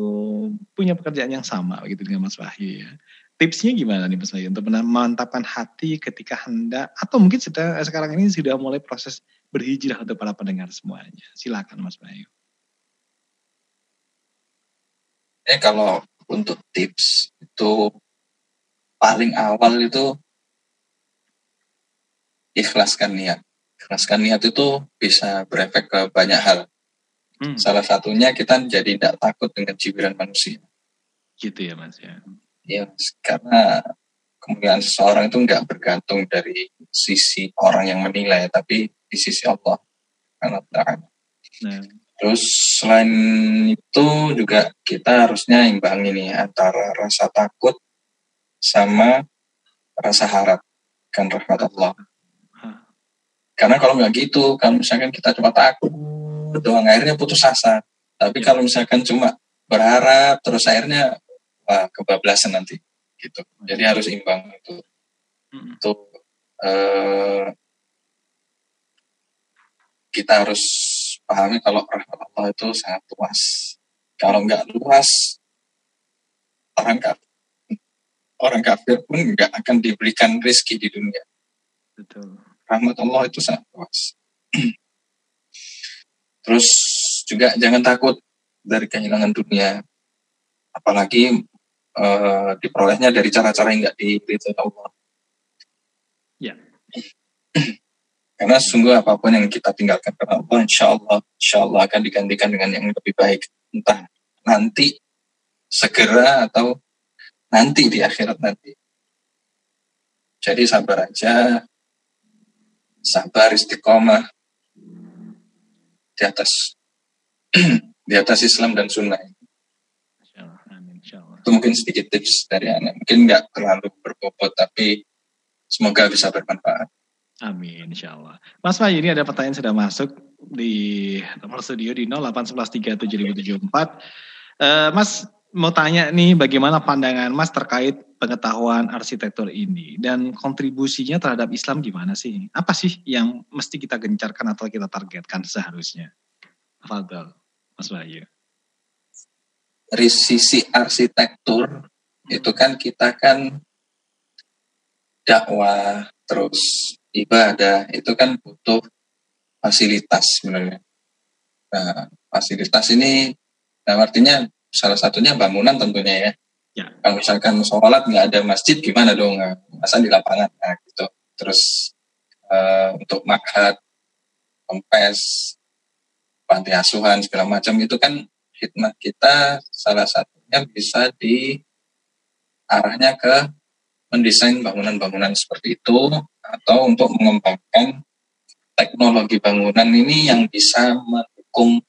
B: punya pekerjaan yang sama begitu dengan Mas Wahyu ya. Tipsnya gimana nih Mas Wahyu untuk memantapkan hati ketika hendak atau mungkin sudah sekarang ini sudah mulai proses berhijrah untuk para pendengar semuanya. Silakan Mas Wahyu.
C: Eh kalau untuk tips itu paling awal itu ikhlaskan niat. Ikhlaskan niat itu bisa berefek ke banyak hal. Hmm. Salah satunya kita jadi tidak takut dengan cibiran manusia.
B: Gitu ya mas ya.
C: Ya, karena kemuliaan seseorang itu nggak bergantung dari sisi orang yang menilai, tapi di sisi Allah. Karena nah. Terus selain itu juga kita harusnya imbang ini antara rasa takut sama rasa harap kan rahmat Allah. Karena kalau nggak gitu, kalau misalkan kita cuma takut, doang akhirnya putus asa. Tapi kalau misalkan cuma berharap terus akhirnya wah, kebablasan nanti gitu. Jadi harus imbang itu. Itu eh, kita harus pahami kalau rahmat Allah itu sangat luas. Kalau nggak luas, orang kafir, orang kafir pun nggak akan diberikan rezeki di dunia. Betul. Rahmat Allah itu sangat luas. Terus juga jangan takut dari kehilangan dunia, apalagi uh, diperolehnya dari cara-cara yang nggak diberitahu Allah. Ya. Karena sungguh apa pun yang kita tinggalkan karena Allah, insya Allah, insya Allah akan digantikan dengan yang lebih baik. Entah nanti, segera, atau nanti di akhirat nanti. Jadi sabar aja, sabar istiqomah di atas di atas Islam dan Sunnah. Itu mungkin sedikit tips dari anak. Mungkin nggak terlalu berbobot, tapi semoga bisa bermanfaat.
B: Amin, insya Allah. Mas Fahyu, ini ada pertanyaan sudah masuk di nomor studio di 081137074. Uh, mas mau tanya nih bagaimana pandangan Mas terkait pengetahuan arsitektur ini dan kontribusinya terhadap Islam gimana sih? Apa sih yang mesti kita gencarkan atau kita targetkan seharusnya? Fadal, Mas Wahyu.
C: Dari sisi arsitektur itu kan kita kan dakwah terus ibadah itu kan butuh fasilitas sebenarnya. Nah, fasilitas ini nah artinya salah satunya bangunan tentunya ya. ya. Kalau misalkan sholat nggak ada masjid gimana dong? Nah, masa di lapangan nah, gitu. Terus uh, untuk makhat, kempes, panti asuhan segala macam itu kan hikmah kita salah satunya bisa di arahnya ke mendesain bangunan-bangunan seperti itu atau untuk mengembangkan teknologi bangunan ini yang bisa mendukung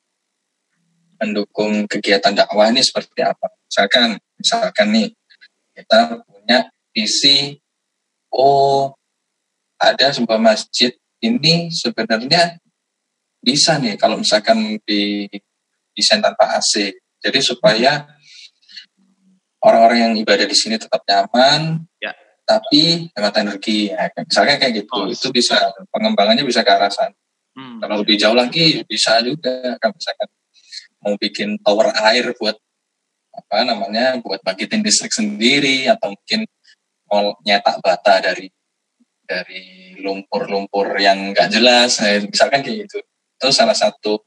C: mendukung kegiatan dakwah ini seperti apa. Misalkan, misalkan nih kita punya visi oh ada sebuah masjid ini sebenarnya bisa nih kalau misalkan di desain tanpa AC. Jadi supaya orang-orang yang ibadah di sini tetap nyaman, ya. tapi hemat energi. Ya, misalnya kayak gitu, oh, itu bisa pengembangannya bisa ke arah sana. Hmm. Kalau lebih jauh lagi bisa juga, kan misalkan mau bikin tower air buat apa namanya, buat bangkitin listrik sendiri atau mungkin mau nyetak bata dari dari lumpur-lumpur yang nggak jelas, eh, misalkan kayak gitu. Itu salah satu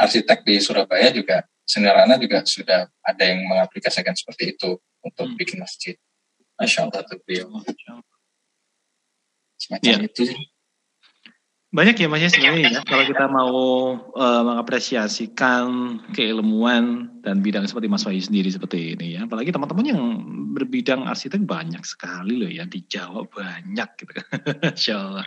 C: arsitek di Surabaya juga Senirana juga sudah ada yang mengaplikasikan seperti itu untuk hmm. bikin masjid. Masya Allah tuh beliau.
B: Semacam ya. itu sih. Banyak ya Mas ya sebenarnya ya kalau kita mau uh, mengapresiasikan keilmuan dan bidang seperti Mas Wahyu sendiri seperti ini ya. Apalagi teman-teman yang berbidang arsitek banyak sekali loh ya di Jawa banyak gitu. Insya Allah.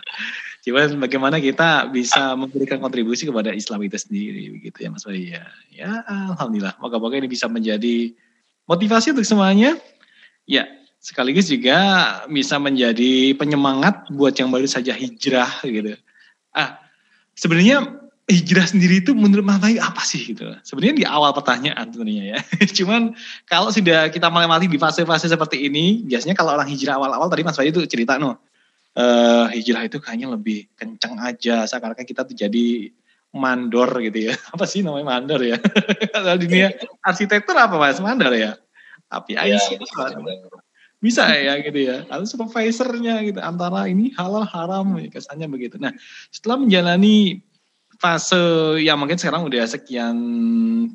B: Coba bagaimana kita bisa memberikan kontribusi kepada Islam itu sendiri begitu ya Mas Wahyu ya. Ya Alhamdulillah. Moga-moga ini bisa menjadi motivasi untuk semuanya. Ya sekaligus juga bisa menjadi penyemangat buat yang baru saja hijrah gitu ah sebenarnya hijrah sendiri itu menurut Mas Bayu apa sih gitu? Sebenarnya di awal pertanyaan sebenarnya ya. Cuman kalau sudah kita melewati di fase-fase seperti ini, biasanya kalau orang hijrah awal-awal tadi Mas Bayu itu cerita no, uh, hijrah itu kayaknya lebih kencang aja, seakan-akan kita tuh jadi mandor gitu ya. Apa sih namanya mandor ya? Kalau dunia arsitektur apa Mas? Mandor ya? Api ya, bisa ya gitu ya. Atau supervisornya gitu. Antara ini halal haram ya, kesannya begitu. Nah setelah menjalani fase yang mungkin sekarang udah sekian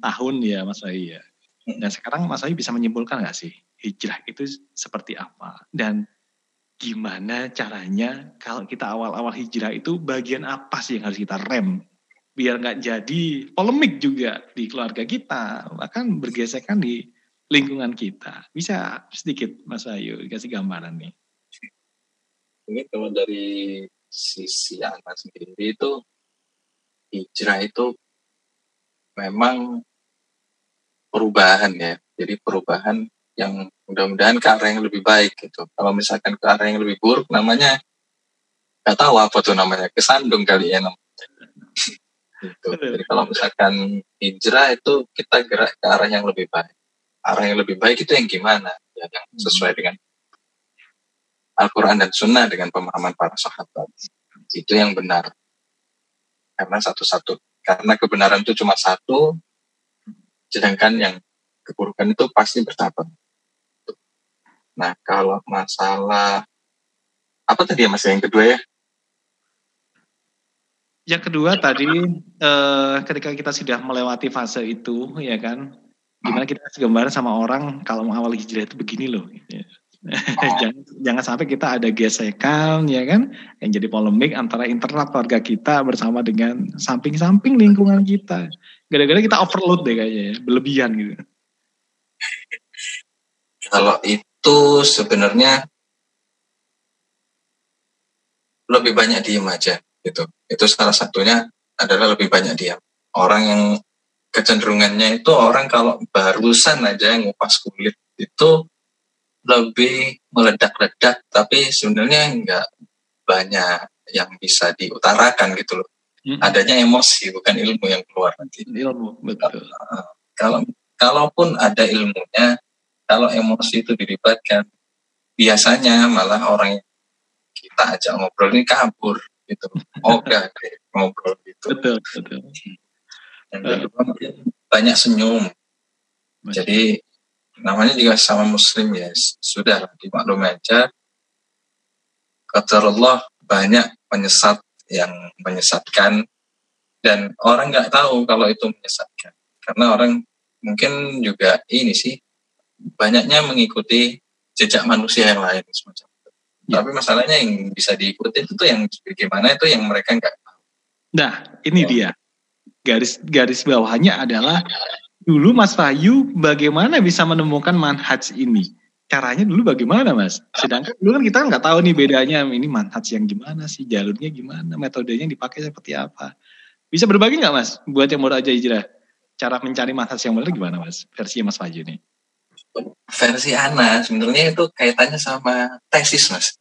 B: tahun ya Mas Wahyu ya. Dan sekarang Mas Wahyu bisa menyimpulkan nggak sih hijrah itu seperti apa? Dan gimana caranya kalau kita awal-awal hijrah itu bagian apa sih yang harus kita rem? Biar nggak jadi polemik juga di keluarga kita bahkan bergesekan di lingkungan kita. Bisa sedikit Mas Ayu dikasih gambaran nih.
C: Ini kalau dari sisi anak sendiri itu hijrah itu memang perubahan ya. Jadi perubahan yang mudah-mudahan ke arah yang lebih baik gitu. Kalau misalkan ke arah yang lebih buruk namanya nggak tahu apa tuh namanya kesandung kali ya namanya. gitu. Jadi kalau misalkan hijrah itu kita gerak ke arah yang lebih baik arah yang lebih baik itu yang gimana? Ya yang hmm. sesuai dengan Al-Quran dan Sunnah dengan pemahaman para sahabat. Itu yang benar. Karena satu-satu. Karena kebenaran itu cuma satu sedangkan yang keburukan itu pasti bertambah. Nah kalau masalah apa tadi ya mas yang kedua ya?
B: Yang kedua tadi eh, ketika kita sudah melewati fase itu ya kan gimana kita kasih gambaran sama orang kalau mau awal hijrah itu begini loh gitu ya. jangan, jangan sampai kita ada gesekan ya kan yang jadi polemik antara internal keluarga kita bersama dengan samping-samping lingkungan kita. Gara-gara kita overload deh kayaknya ya berlebihan gitu.
C: Kalau itu sebenarnya lebih banyak diem aja gitu. Itu salah satunya adalah lebih banyak diam orang yang kecenderungannya itu orang kalau barusan aja ngupas kulit itu lebih meledak-ledak tapi sebenarnya nggak banyak yang bisa diutarakan gitu loh. Hmm. adanya emosi bukan ilmu yang keluar nanti. Ilmu betul. Kalau kalaupun ada ilmunya kalau emosi itu dilibatkan biasanya malah orang yang kita ajak ngobrol ini kabur gitu. Oh enggak ngobrol gitu. Betul betul yang kedua banyak senyum. Jadi namanya juga sama muslim ya. Sudah dimaklumi aja. Kata Allah banyak penyesat yang menyesatkan dan orang nggak tahu kalau itu menyesatkan. Karena orang mungkin juga ini sih banyaknya mengikuti jejak manusia yang lain semacam itu. Ya. Tapi masalahnya yang bisa diikuti itu tuh yang bagaimana itu yang mereka nggak tahu.
B: Nah, ini ya. dia garis garis bawahnya adalah dulu Mas Fayu bagaimana bisa menemukan manhaj ini? Caranya dulu bagaimana Mas? Sedangkan dulu kan kita nggak tahu nih bedanya ini manhaj yang gimana sih, jalurnya gimana, metodenya dipakai seperti apa. Bisa berbagi nggak Mas buat yang mau aja hijrah? Cara mencari manhaj yang benar gimana Mas? Versi Mas Fayu nih.
C: Versi Ana sebenarnya itu kaitannya sama tesis Mas.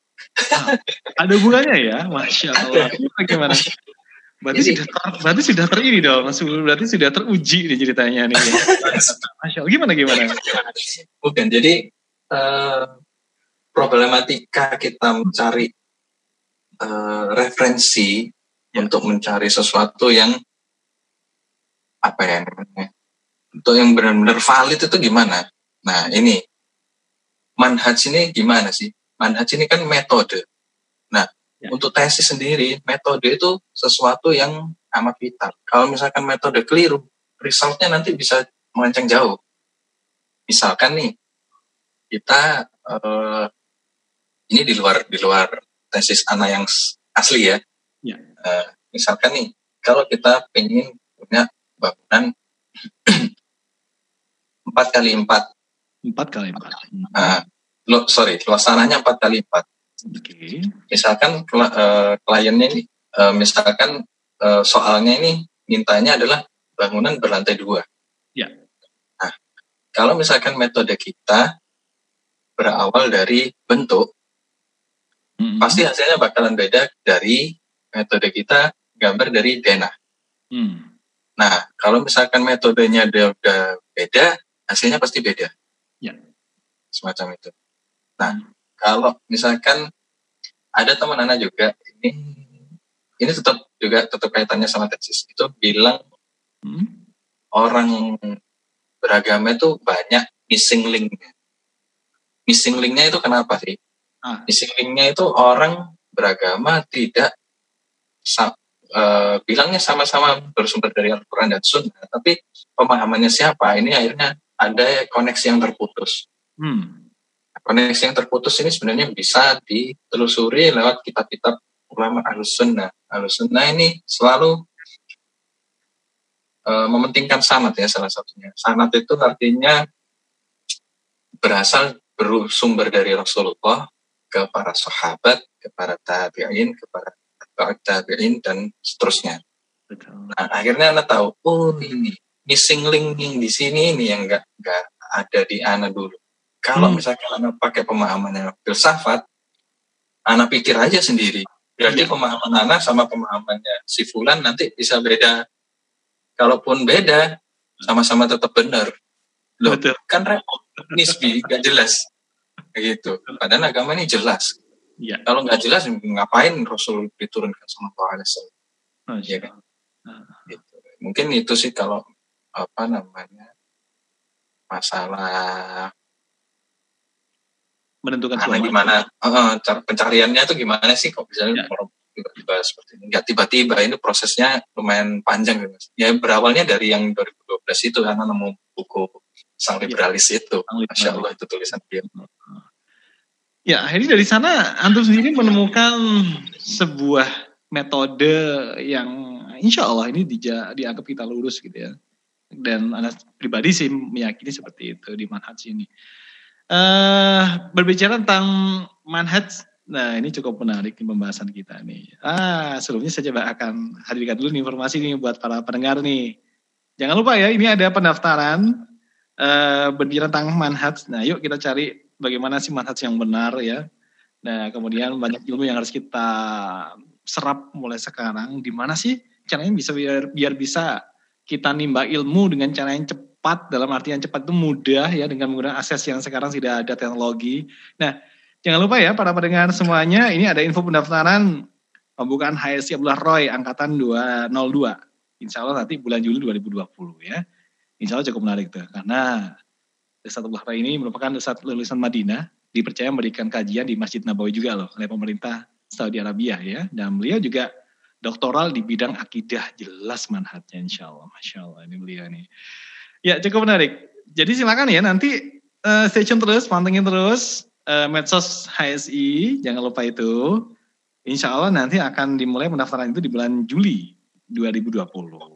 B: Ah, ada hubungannya ya, masya Allah. Bagaimana? Berarti jadi, sudah ter, berarti sudah terini dong, berarti sudah teruji nih ceritanya nih. Masya Allah, gimana gimana?
C: Bukan, jadi uh, problematika kita mencari uh, referensi ya. untuk mencari sesuatu yang apa ya namanya, untuk yang benar-benar valid itu gimana? Nah ini manhaj ini gimana sih? Manhaj ini kan metode. Nah, ya. Untuk tesis sendiri, metode itu sesuatu yang amat vital. Kalau misalkan metode keliru, resultnya nanti bisa melenceng jauh. Misalkan nih, kita uh, ini di luar di luar tesis anak yang asli ya. ya. Uh, misalkan nih, kalau kita pengen punya bangunan empat kali empat
B: Empat kali empat.
C: Uh, lo, sorry, luas tanahnya empat kali empat. Okay. Misalkan uh, kliennya ini, uh, misalkan uh, soalnya ini mintanya adalah bangunan berlantai dua.
B: Ya.
C: Nah, kalau misalkan metode kita berawal dari bentuk, mm-hmm. pasti hasilnya bakalan beda dari metode kita gambar dari denah. Mm. Nah, kalau misalkan metodenya udah beda, hasilnya pasti beda semacam itu. Nah, kalau misalkan ada teman anak juga ini ini tetap juga tetap kaitannya sama tesis itu bilang hmm? orang beragama itu banyak missing linknya. Missing linknya itu kenapa sih? Ah. Missing linknya itu orang beragama tidak uh, bilangnya sama-sama bersumber dari Al-Quran dan Sunnah, tapi pemahamannya siapa? Ini akhirnya ada koneksi yang terputus. Hmm. Koneksi yang terputus ini sebenarnya bisa ditelusuri lewat kitab-kitab ulama ahlus sunnah. Ahlus sunnah ini selalu uh, mementingkan sanat ya salah satunya. Sanat itu artinya berasal bersumber dari Rasulullah ke para sahabat, ke para tabi'in, ke para tabi'in dan seterusnya. Nah, akhirnya Anda tahu, oh ini missing link yang di sini ini yang nggak nggak ada di Ana dulu. Kalau hmm. misalkan anak pakai pemahamannya filsafat, anak pikir aja sendiri. Berarti ya. pemahaman anak sama pemahamannya si Fulan nanti bisa beda. Kalaupun beda, sama-sama tetap benar. Loh, Betul. kan repot. Nisbi, gak jelas. Gitu. Padahal agama ini jelas. Ya. Kalau nggak jelas, ngapain Rasul diturunkan sama Allah Ya kan? Gitu. Mungkin itu sih kalau apa namanya masalah
B: menentukan
C: karena gimana uh, cara pencariannya itu gimana sih kok bisa ya. tiba-tiba seperti ini nggak tiba-tiba ini prosesnya lumayan panjang gitu ya berawalnya dari yang 2012 itu karena nemu buku sang iya. liberalis ya. itu masya Allah itu tulisan dia
B: ya akhirnya dari sana antum sendiri menemukan sebuah metode yang insya Allah ini dianggap kita lurus gitu ya dan anak pribadi sih meyakini seperti itu di manhaj ini. Uh, berbicara tentang manhaj, nah ini cukup menarik di pembahasan kita nih. Ah, sebelumnya saya coba akan hadirkan dulu nih informasi nih buat para pendengar nih. Jangan lupa ya, ini ada pendaftaran uh, berbicara tentang manhaj. Nah, yuk kita cari bagaimana sih manhaj yang benar ya. Nah, kemudian banyak ilmu yang harus kita serap mulai sekarang. Di mana sih caranya bisa biar, biar bisa kita nimba ilmu dengan cara yang cepat cepat dalam artian cepat itu mudah ya dengan menggunakan akses yang sekarang tidak ada teknologi. Nah, jangan lupa ya para pendengar semuanya, ini ada info pendaftaran pembukaan HSC Abdullah Roy angkatan 202. Insya Allah nanti bulan Juli 2020 ya. Insya Allah cukup menarik tuh karena Ustaz Abdullah Roy ini merupakan Ustaz lulusan Madinah, dipercaya memberikan kajian di Masjid Nabawi juga loh oleh pemerintah Saudi Arabia ya. Dan beliau juga doktoral di bidang akidah jelas manhatnya insya Allah. Masya Allah ini beliau nih. Ya cukup menarik. Jadi silakan ya nanti uh, stay tune terus, pantengin terus uh, medsos HSI, jangan lupa itu. Insya Allah nanti akan dimulai pendaftaran itu di bulan Juli 2020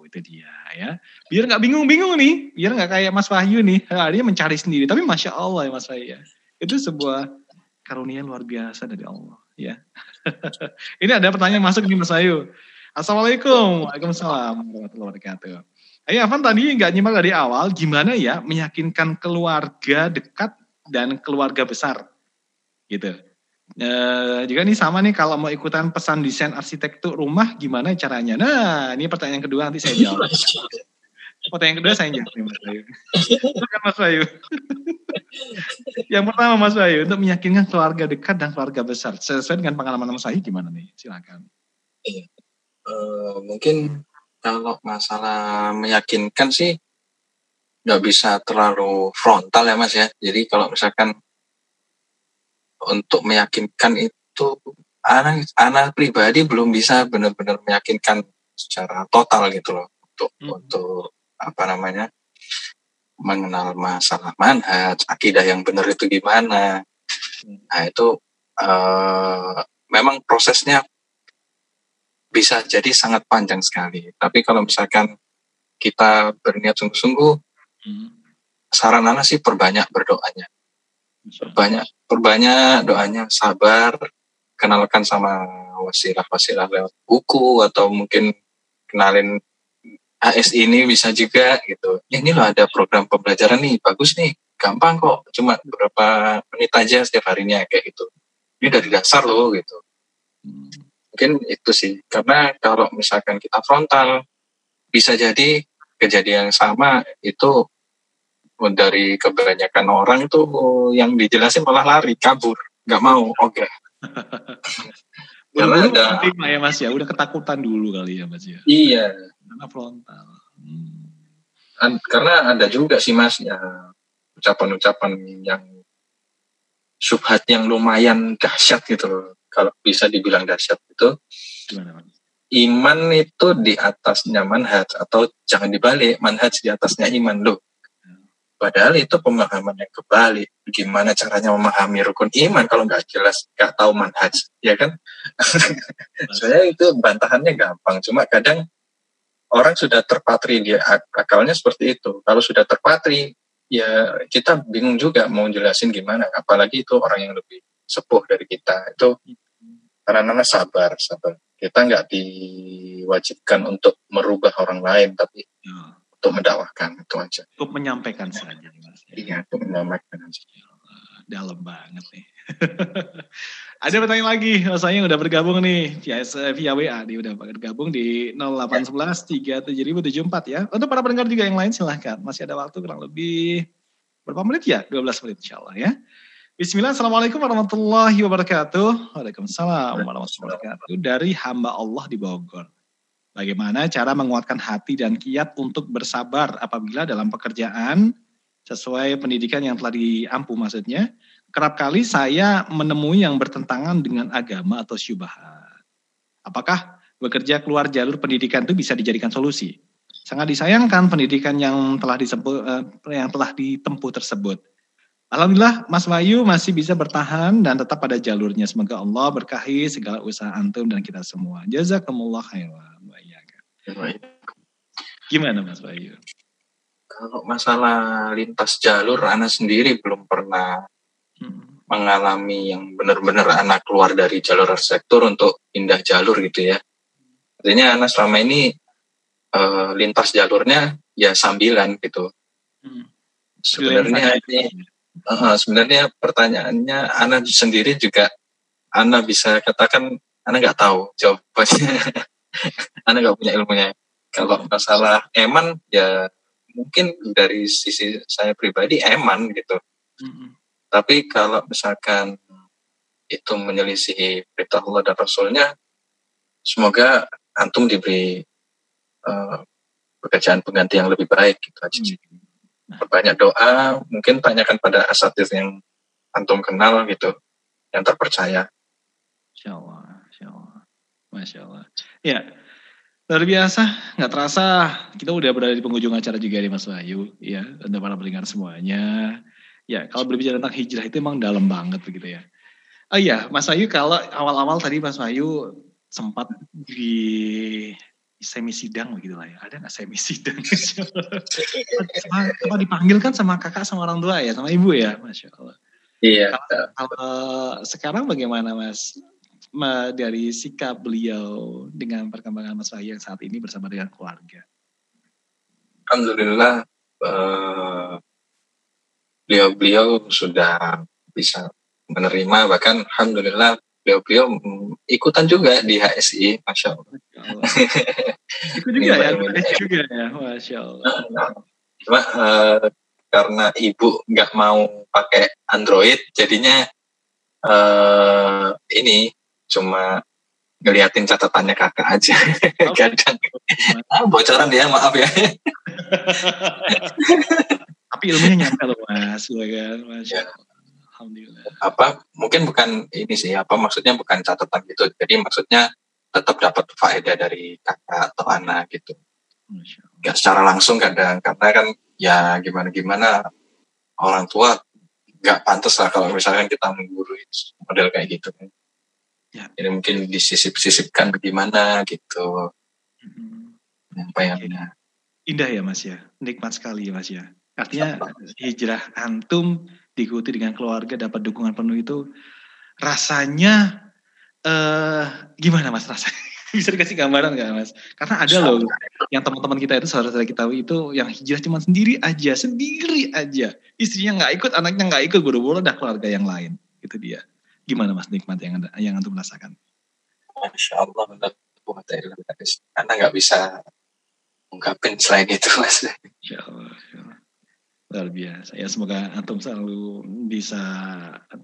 B: itu dia ya. Biar nggak bingung-bingung nih, biar nggak kayak Mas Wahyu nih, dia mencari sendiri. Tapi masya Allah ya Mas Wahyu ya, itu sebuah karunia luar biasa dari Allah ya. Ini ada pertanyaan masuk nih Mas Wahyu. Assalamualaikum, Waalaikumsalam warahmatullahi wabarakatuh. Ayo Avan tadi nggak nyimak dari awal, gimana ya meyakinkan keluarga dekat dan keluarga besar, gitu. Uh, juga nih sama nih kalau mau ikutan pesan desain arsitektur rumah gimana caranya? Nah, ini pertanyaan kedua nanti saya jawab. Pertanyaan kedua saya jawab Mas Bayu. Mas Bayu. Yang pertama Mas Bayu untuk meyakinkan keluarga dekat dan keluarga besar sesuai dengan pengalaman Mas Bayu gimana nih? Silakan.
C: Iya. Uh, mungkin kalau masalah meyakinkan sih nggak bisa terlalu frontal ya Mas ya. Jadi kalau misalkan untuk meyakinkan itu anak anak pribadi belum bisa benar-benar meyakinkan secara total gitu loh untuk hmm. untuk apa namanya mengenal masalah manhaj akidah yang benar itu gimana nah itu uh, memang prosesnya bisa jadi sangat panjang sekali tapi kalau misalkan kita berniat sungguh-sungguh hmm. saran sih perbanyak berdoanya perbanyak perbanyak doanya sabar kenalkan sama wasilah-wasilah lewat buku atau mungkin kenalin AS ini bisa juga gitu. Ya, ini loh ada program pembelajaran nih, bagus nih, gampang kok, cuma beberapa menit aja setiap harinya kayak gitu. Ini dari dasar loh gitu. Mungkin itu sih, karena kalau misalkan kita frontal, bisa jadi kejadian yang sama itu dari kebanyakan orang itu yang dijelasin malah lari kabur. Nggak mau oke okay.
B: karena ada ya mas ya? Udah ketakutan dulu kali ya mas ya?
C: Iya.
B: Karena frontal. Hmm.
C: An karena ada juga sih mas ya ucapan-ucapan yang subhat yang lumayan dahsyat gitu loh kalau bisa dibilang dahsyat itu Gimana, iman itu di atasnya manhaj atau jangan dibalik manhaj di atasnya iman loh Padahal itu pemahaman yang kebalik. Gimana caranya memahami rukun iman kalau nggak jelas, nggak tahu manhaj, ya kan? Saya itu bantahannya gampang. Cuma kadang orang sudah terpatri dia akalnya seperti itu. Kalau sudah terpatri, ya kita bingung juga mau jelasin gimana. Apalagi itu orang yang lebih sepuh dari kita. Itu karena nama sabar, sabar. Kita nggak diwajibkan untuk merubah orang lain, tapi ya untuk mendakwahkan itu aja.
B: Untuk menyampaikan saja.
C: Mas. Iya, untuk menyampaikan aja.
B: Dalam banget nih. Ada pertanyaan lagi, saya udah bergabung nih via, via WA, dia udah bergabung di 0811 37074 ya. Untuk para pendengar juga yang lain silahkan, masih ada waktu kurang lebih berapa menit ya? 12 menit insya Allah ya. Bismillah, Assalamualaikum warahmatullahi wabarakatuh. Waalaikumsalam warahmatullahi wabarakatuh. Dari hamba Allah di Bogor. Bagaimana cara menguatkan hati dan kiat untuk bersabar apabila dalam pekerjaan sesuai pendidikan yang telah diampu maksudnya. Kerap kali saya menemui yang bertentangan dengan agama atau syubhat. Apakah bekerja keluar jalur pendidikan itu bisa dijadikan solusi? Sangat disayangkan pendidikan yang telah disempu, eh, yang telah ditempuh tersebut. Alhamdulillah Mas Wahyu masih bisa bertahan dan tetap pada jalurnya. Semoga Allah berkahi segala usaha antum dan kita semua. Jazakumullah khairan. Gimana Mas Bayu?
C: Kalau masalah lintas jalur, anak sendiri belum pernah hmm. mengalami yang benar-benar anak keluar dari jalur arsitektur untuk pindah jalur gitu ya. Artinya anak selama ini uh, lintas jalurnya ya sambilan gitu. Hmm. Sebenarnya ini uh, sebenarnya pertanyaannya anak sendiri juga anak bisa katakan anak nggak tahu jawabannya. Anda nggak punya ilmunya. Kalau masalah eman ya mungkin dari sisi saya pribadi eman gitu. Mm-hmm. Tapi kalau misalkan itu menyelisihi perintah Allah dan Rasulnya, semoga antum diberi uh, pekerjaan pengganti yang lebih baik gitu aja. Mm-hmm. Nah. Banyak doa, mungkin tanyakan pada asatir yang antum kenal gitu, yang terpercaya.
B: Insya Allah, Insya Allah. Masya Allah. Ya, luar biasa. Nggak terasa kita udah berada di penghujung acara juga nih Mas Wahyu. Ya, untuk para pendengar semuanya. Ya, kalau berbicara tentang hijrah itu emang dalam banget begitu ya. Oh iya, Mas Wahyu kalau awal-awal tadi Mas Wahyu sempat di semi sidang begitu lah ya. Ada nggak semi sidang? Apa dipanggil kan sama kakak sama orang tua ya, sama ibu ya, masya Allah.
C: Iya.
B: Kalau, kalau sekarang bagaimana Mas? dari sikap beliau dengan perkembangan Mas Wahyu yang saat ini bersama dengan keluarga?
C: Alhamdulillah beliau-beliau uh, sudah bisa menerima bahkan alhamdulillah beliau-beliau ikutan juga di HSI, masya Allah.
B: Ikut juga ya, HSI juga ya, masya Allah.
C: Cuma uh, karena ibu nggak mau pakai Android, jadinya uh, ini cuma ngeliatin catatannya kakak aja. Oh. Kadang ah, bocoran ya, maaf ya.
B: Tapi ilmunya nyampe loh mas, ya kan, masya Allah.
C: Alhamdulillah. Apa mungkin bukan ini sih apa maksudnya bukan catatan gitu. Jadi maksudnya tetap dapat faedah dari kakak atau anak gitu. Gak secara langsung kadang karena kan ya gimana gimana orang tua gak pantas lah kalau misalkan kita menggurui model kayak gitu kan. Ya. Jadi mungkin disisip-sisipkan bagaimana gitu.
B: Hmm. ya. Indah ya mas ya, nikmat sekali mas ya. Artinya hijrah antum diikuti dengan keluarga dapat dukungan penuh itu rasanya eh gimana mas rasanya bisa dikasih gambaran nggak mas? Karena ada loh yang teman-teman kita itu saudara-saudara kita itu yang hijrah cuma sendiri aja sendiri aja. Istrinya nggak ikut anaknya nggak ikut buru-buru ada keluarga yang lain. Itu dia. Gimana mas nikmat yang anda yang antum merasakan?
C: Masya Allah karena nggak bisa ungkapin selain itu mas. Insya Allah,
B: Insya Allah luar biasa ya semoga antum selalu bisa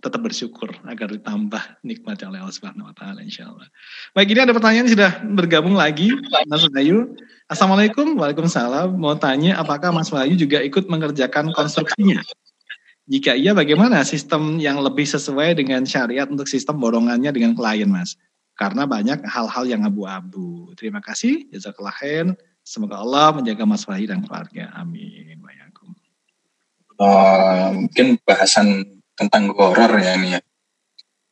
B: tetap bersyukur agar ditambah nikmat oleh Allah Subhanahu wa taala insyaallah. Baik ini ada pertanyaan sudah bergabung lagi Mas Bayu. Assalamualaikum. Waalaikumsalam. Mau tanya apakah Mas Bayu juga ikut mengerjakan konstruksinya? Jika iya bagaimana sistem yang lebih sesuai dengan syariat untuk sistem borongannya dengan klien Mas? Karena banyak hal-hal yang abu-abu. Terima kasih. Jazakallah khair. Semoga Allah menjaga Mas Wahyu dan keluarga. Amin
C: uh, mungkin bahasan tentang goror ya ini ya.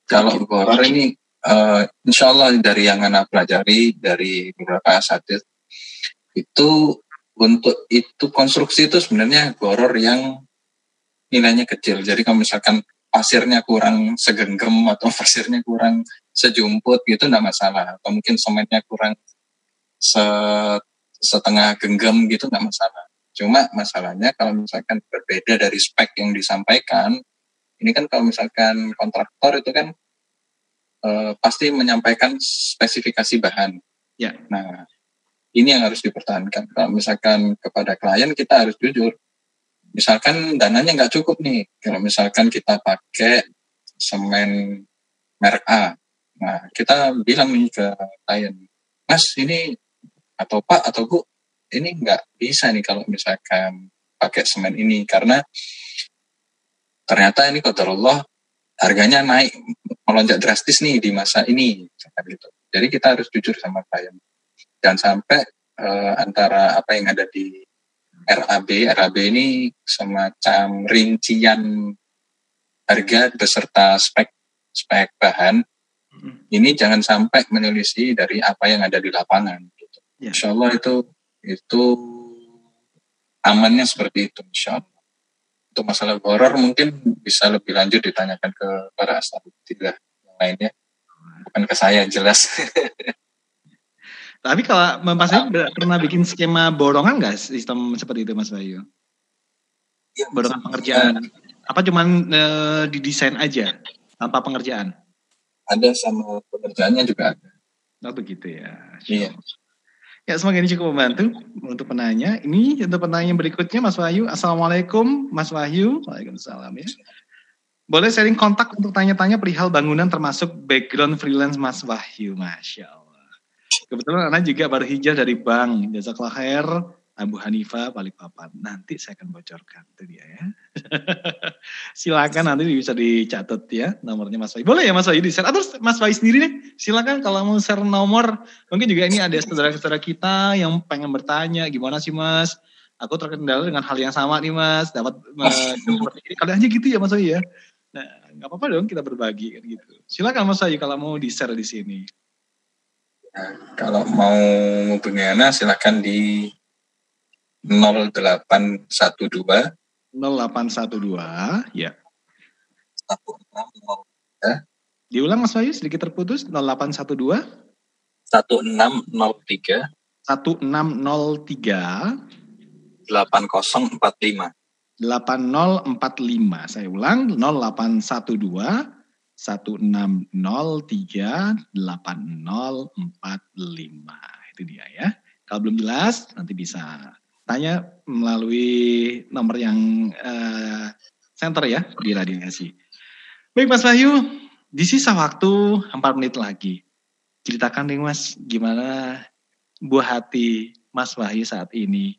C: Kalau goror ini uh, insya Allah dari yang anak pelajari dari beberapa asatid itu untuk itu konstruksi itu sebenarnya goror yang nilainya kecil. Jadi kalau misalkan pasirnya kurang segenggam atau pasirnya kurang sejumput gitu enggak masalah. Atau mungkin semennya kurang setengah genggam gitu enggak masalah. Cuma masalahnya kalau misalkan berbeda dari spek yang disampaikan, ini kan kalau misalkan kontraktor itu kan eh, pasti menyampaikan spesifikasi bahan.
B: Ya.
C: Nah, ini yang harus dipertahankan. Kalau misalkan kepada klien kita harus jujur. Misalkan dananya nggak cukup nih. Kalau misalkan kita pakai semen merek A. Nah, kita bilang nih ke klien, Mas ini atau Pak atau Bu, ini nggak bisa nih kalau misalkan pakai semen ini karena ternyata ini Allah harganya naik melonjak drastis nih di masa ini gitu. Jadi kita harus jujur sama klien. Dan sampai uh, antara apa yang ada di RAB, RAB ini semacam rincian harga beserta spek spek bahan. Hmm. Ini jangan sampai menyelisih dari apa yang ada di lapangan. Gitu. Ya. Insya Allah itu itu amannya seperti itu insya Allah. Untuk masalah horor mungkin bisa lebih lanjut ditanyakan ke para tidak yang lainnya, bukan ke saya jelas.
B: Tapi kalau Mas Bayu pernah bikin skema borongan nggak sistem seperti itu Mas Bayu? Ya, borongan pengerjaan. Ya. Apa cuman e, didesain aja tanpa pengerjaan?
C: Ada sama pengerjaannya juga ada.
B: Oh begitu ya. Iya. Ya, semoga ini cukup membantu untuk penanya. Ini untuk penanya berikutnya, Mas Wahyu. Assalamualaikum, Mas Wahyu. Waalaikumsalam ya. Boleh sharing kontak untuk tanya-tanya perihal bangunan termasuk background freelance Mas Wahyu. Masya Allah. Kebetulan Anda juga baru hijau dari bank. Jazakallah khair. Abu Hanifah Balikpapan. Nanti saya akan bocorkan itu dia ya. silakan nanti bisa dicatat ya nomornya Mas Wai. Boleh ya Mas Wai di share atau Mas Wai sendiri nih? Silakan kalau mau share nomor. Mungkin juga ini ada saudara-saudara kita yang pengen bertanya gimana sih Mas? Aku terkendala dengan hal yang sama nih Mas. Dapat seperti ini. Kalian aja gitu ya Mas Wai ya. Nah, nggak apa-apa dong kita berbagi kan gitu. Silakan Mas Wai kalau mau di share di sini.
C: Nah, kalau mau hubungi Ana silakan di 0812
B: 0812 ya. 1603. Diulang Mas Bayu sedikit terputus. 0812
C: 1603
B: 1603
C: 8045
B: 8045 saya ulang 0812 Itu dia ya. Kalau belum jelas nanti bisa tanya melalui nomor yang uh, center ya di radiasi. Baik Mas Wahyu, di sisa waktu 4 menit lagi. Ceritakan nih Mas, gimana buah hati Mas Wahyu saat ini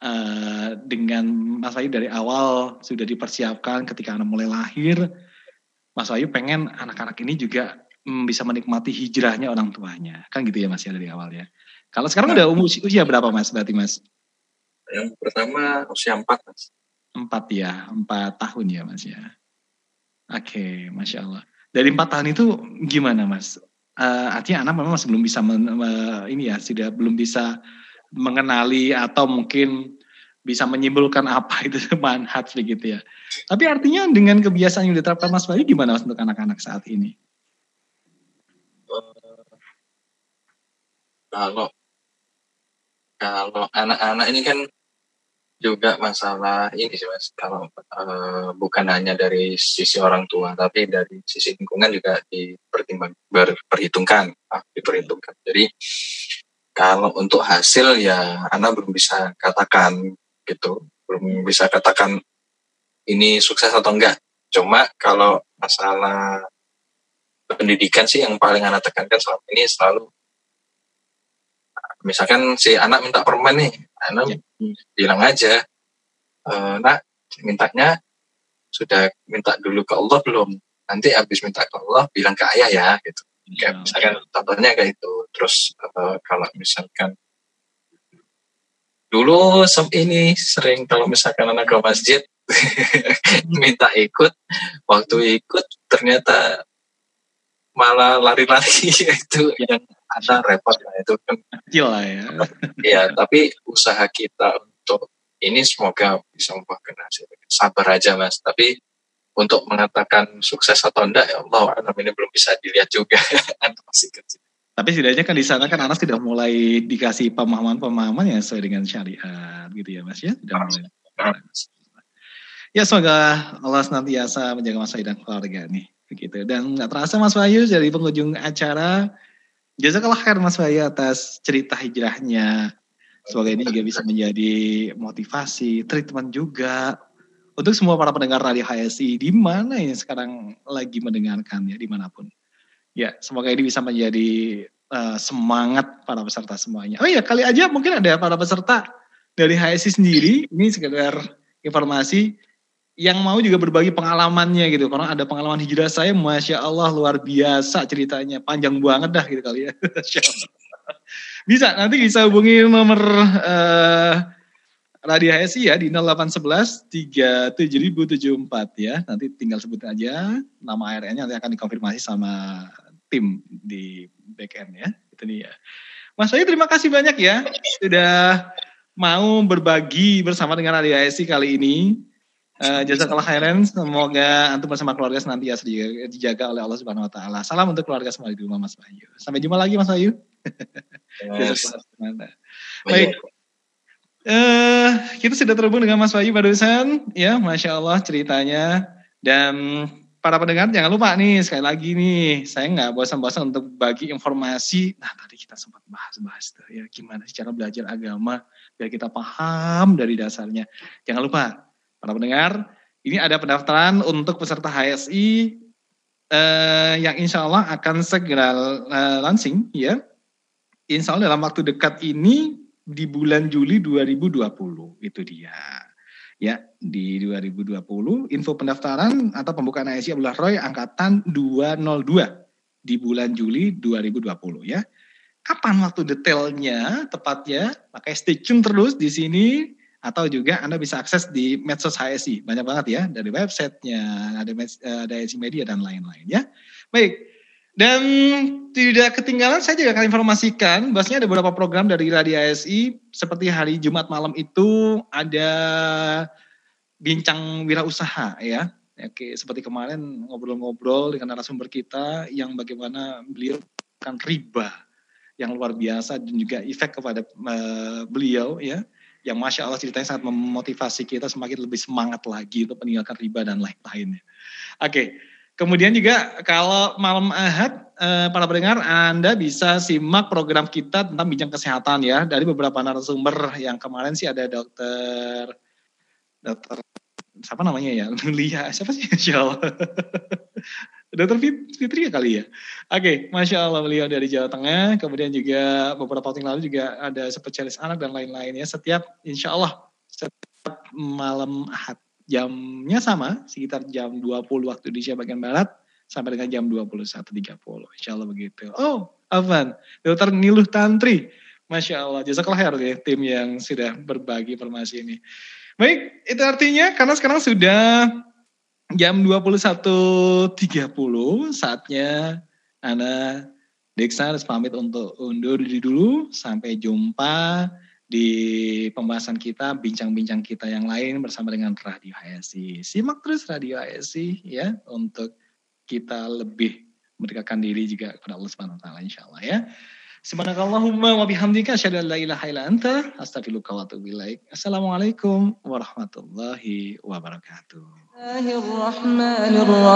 B: uh, dengan Mas Wahyu dari awal sudah dipersiapkan ketika anak mulai lahir. Mas Wahyu pengen anak-anak ini juga mm, bisa menikmati hijrahnya orang tuanya. Kan gitu ya Mas ya dari awal ya. Kalau sekarang udah umur usia berapa Mas berarti Mas?
C: Yang pertama usia 4 Mas.
B: Empat ya, empat tahun ya Mas ya. Oke, okay, Masya Allah. Dari empat tahun itu gimana Mas? Uh, artinya anak memang masih belum bisa men, uh, ini ya, sudah belum bisa mengenali atau mungkin bisa menyimpulkan apa itu manhat begitu ya. Tapi artinya dengan kebiasaan yang diterapkan Mas Bayu gimana Mas untuk anak-anak saat ini?
C: Kalau kalau anak-anak ini kan juga masalah ini sih mas. Kalau uh, bukan hanya dari sisi orang tua tapi dari sisi lingkungan juga dipertimbang berperhitungkan ah, diperhitungkan. Jadi kalau untuk hasil ya anak belum bisa katakan gitu belum bisa katakan ini sukses atau enggak. Cuma kalau masalah pendidikan sih yang paling anak tekankan selama ini selalu misalkan si anak minta permen nih anak ya. bilang aja e, nak mintanya sudah minta dulu ke Allah belum nanti habis minta ke Allah bilang ke ayah ya gitu ya. kayak misalkan contohnya kayak itu terus uh, kalau misalkan dulu ini sering kalau misalkan anak ke masjid minta ikut waktu ikut ternyata malah lari-lari itu yang ada repot lah itu kan.
B: Kecil lah ya.
C: Ya tapi usaha kita untuk ini semoga bisa membuahkan hasil. Sabar aja mas. Tapi untuk mengatakan sukses atau enggak ya Allah anak ini belum bisa dilihat juga. Masih kecil.
B: Tapi setidaknya kan di sana kan anak sudah mulai dikasih pemahaman-pemahaman yang sesuai dengan syariat gitu ya mas ya? Sudah mulai. Ya semoga Allah senantiasa menjaga Mas dan keluarga nih begitu. Dan nggak terasa Mas Wahyu dari pengunjung acara. Jazakallah khair Mas Wahyu atas cerita hijrahnya. Semoga ini juga bisa menjadi motivasi treatment juga untuk semua para pendengar radio HSI di mana yang sekarang lagi mendengarkan ya di mana pun. Ya semoga ini bisa menjadi uh, semangat para peserta semuanya. Oh ya kali aja mungkin ada para peserta dari HSI sendiri. Ini sekedar informasi yang mau juga berbagi pengalamannya gitu. Karena ada pengalaman hijrah saya masya Allah luar biasa ceritanya. Panjang banget dah gitu kali ya. Bisa nanti bisa hubungi nomor uh, Radio HSI ya di 0811 37074 ya. Nanti tinggal sebut aja nama ARN-nya nanti akan dikonfirmasi sama tim di backend ya. Itu dia. Mas Bayu terima kasih banyak ya sudah mau berbagi bersama dengan Radio HSI kali ini Uh, Jazakallah khairan. Semoga antum bersama keluarga senantiasa dijaga oleh Allah Subhanahu wa taala. Salam untuk keluarga semua di rumah Mas Bayu. Sampai jumpa lagi Mas Bayu. Yes. Baik. Uh, kita sudah terhubung dengan Mas Bayu barusan, ya, masya Allah ceritanya. Dan para pendengar jangan lupa nih sekali lagi nih, saya nggak bosan-bosan untuk bagi informasi. Nah tadi kita sempat bahas-bahas tuh ya gimana cara belajar agama biar kita paham dari dasarnya. Jangan lupa para pendengar, ini ada pendaftaran untuk peserta HSI eh, yang insya Allah akan segera eh, launching ya. Insya Allah dalam waktu dekat ini di bulan Juli 2020 itu dia. Ya, di 2020 info pendaftaran atau pembukaan HSI Abdullah Roy angkatan 202 di bulan Juli 2020 ya. Kapan waktu detailnya tepatnya? Maka stay tune terus di sini atau juga Anda bisa akses di medsos HSI. Banyak banget ya, dari websitenya, ada, ada HSI Media dan lain-lain ya. Baik, dan tidak ketinggalan saya juga akan informasikan bahwasanya ada beberapa program dari Radio HSI seperti hari Jumat malam itu ada bincang wirausaha ya. Oke, seperti kemarin ngobrol-ngobrol dengan narasumber kita yang bagaimana beliau akan riba yang luar biasa dan juga efek kepada uh, beliau ya yang masya Allah ceritanya sangat memotivasi kita semakin lebih semangat lagi untuk meninggalkan riba dan lain-lainnya. Oke, Kemudian juga kalau malam Ahad eh, para pendengar Anda bisa simak program kita tentang bincang kesehatan ya dari beberapa narasumber. Yang kemarin sih ada dokter dokter siapa namanya ya? Lia siapa sih? Insya Allah Dokter Fitri ya kali ya. Oke, okay, Masya Allah beliau dari Jawa Tengah. Kemudian juga beberapa waktu lalu juga ada spesialis anak dan lain-lainnya. Setiap Insya Allah setiap malam ahad jamnya sama sekitar jam 20 waktu Indonesia bagian Barat sampai dengan jam 21.30. Insya Allah begitu. Oh, Afan, Dokter Niluh Tantri. Masya Allah, jasa khair ya tim yang sudah berbagi informasi ini. Baik, itu artinya karena sekarang sudah jam 21.30 saatnya Ana Deksa harus pamit untuk undur diri dulu. Sampai jumpa di pembahasan kita, bincang-bincang kita yang lain bersama dengan Radio HSI. Simak terus Radio HSI ya untuk kita lebih mendekatkan diri juga kepada Allah Subhanahu wa taala insyaallah ya. Subhanakallahumma wa bihamdika asyhadu an la wa atubu. Assalamualaikum warahmatullahi wabarakatuh. الله الرحمن الرحيم.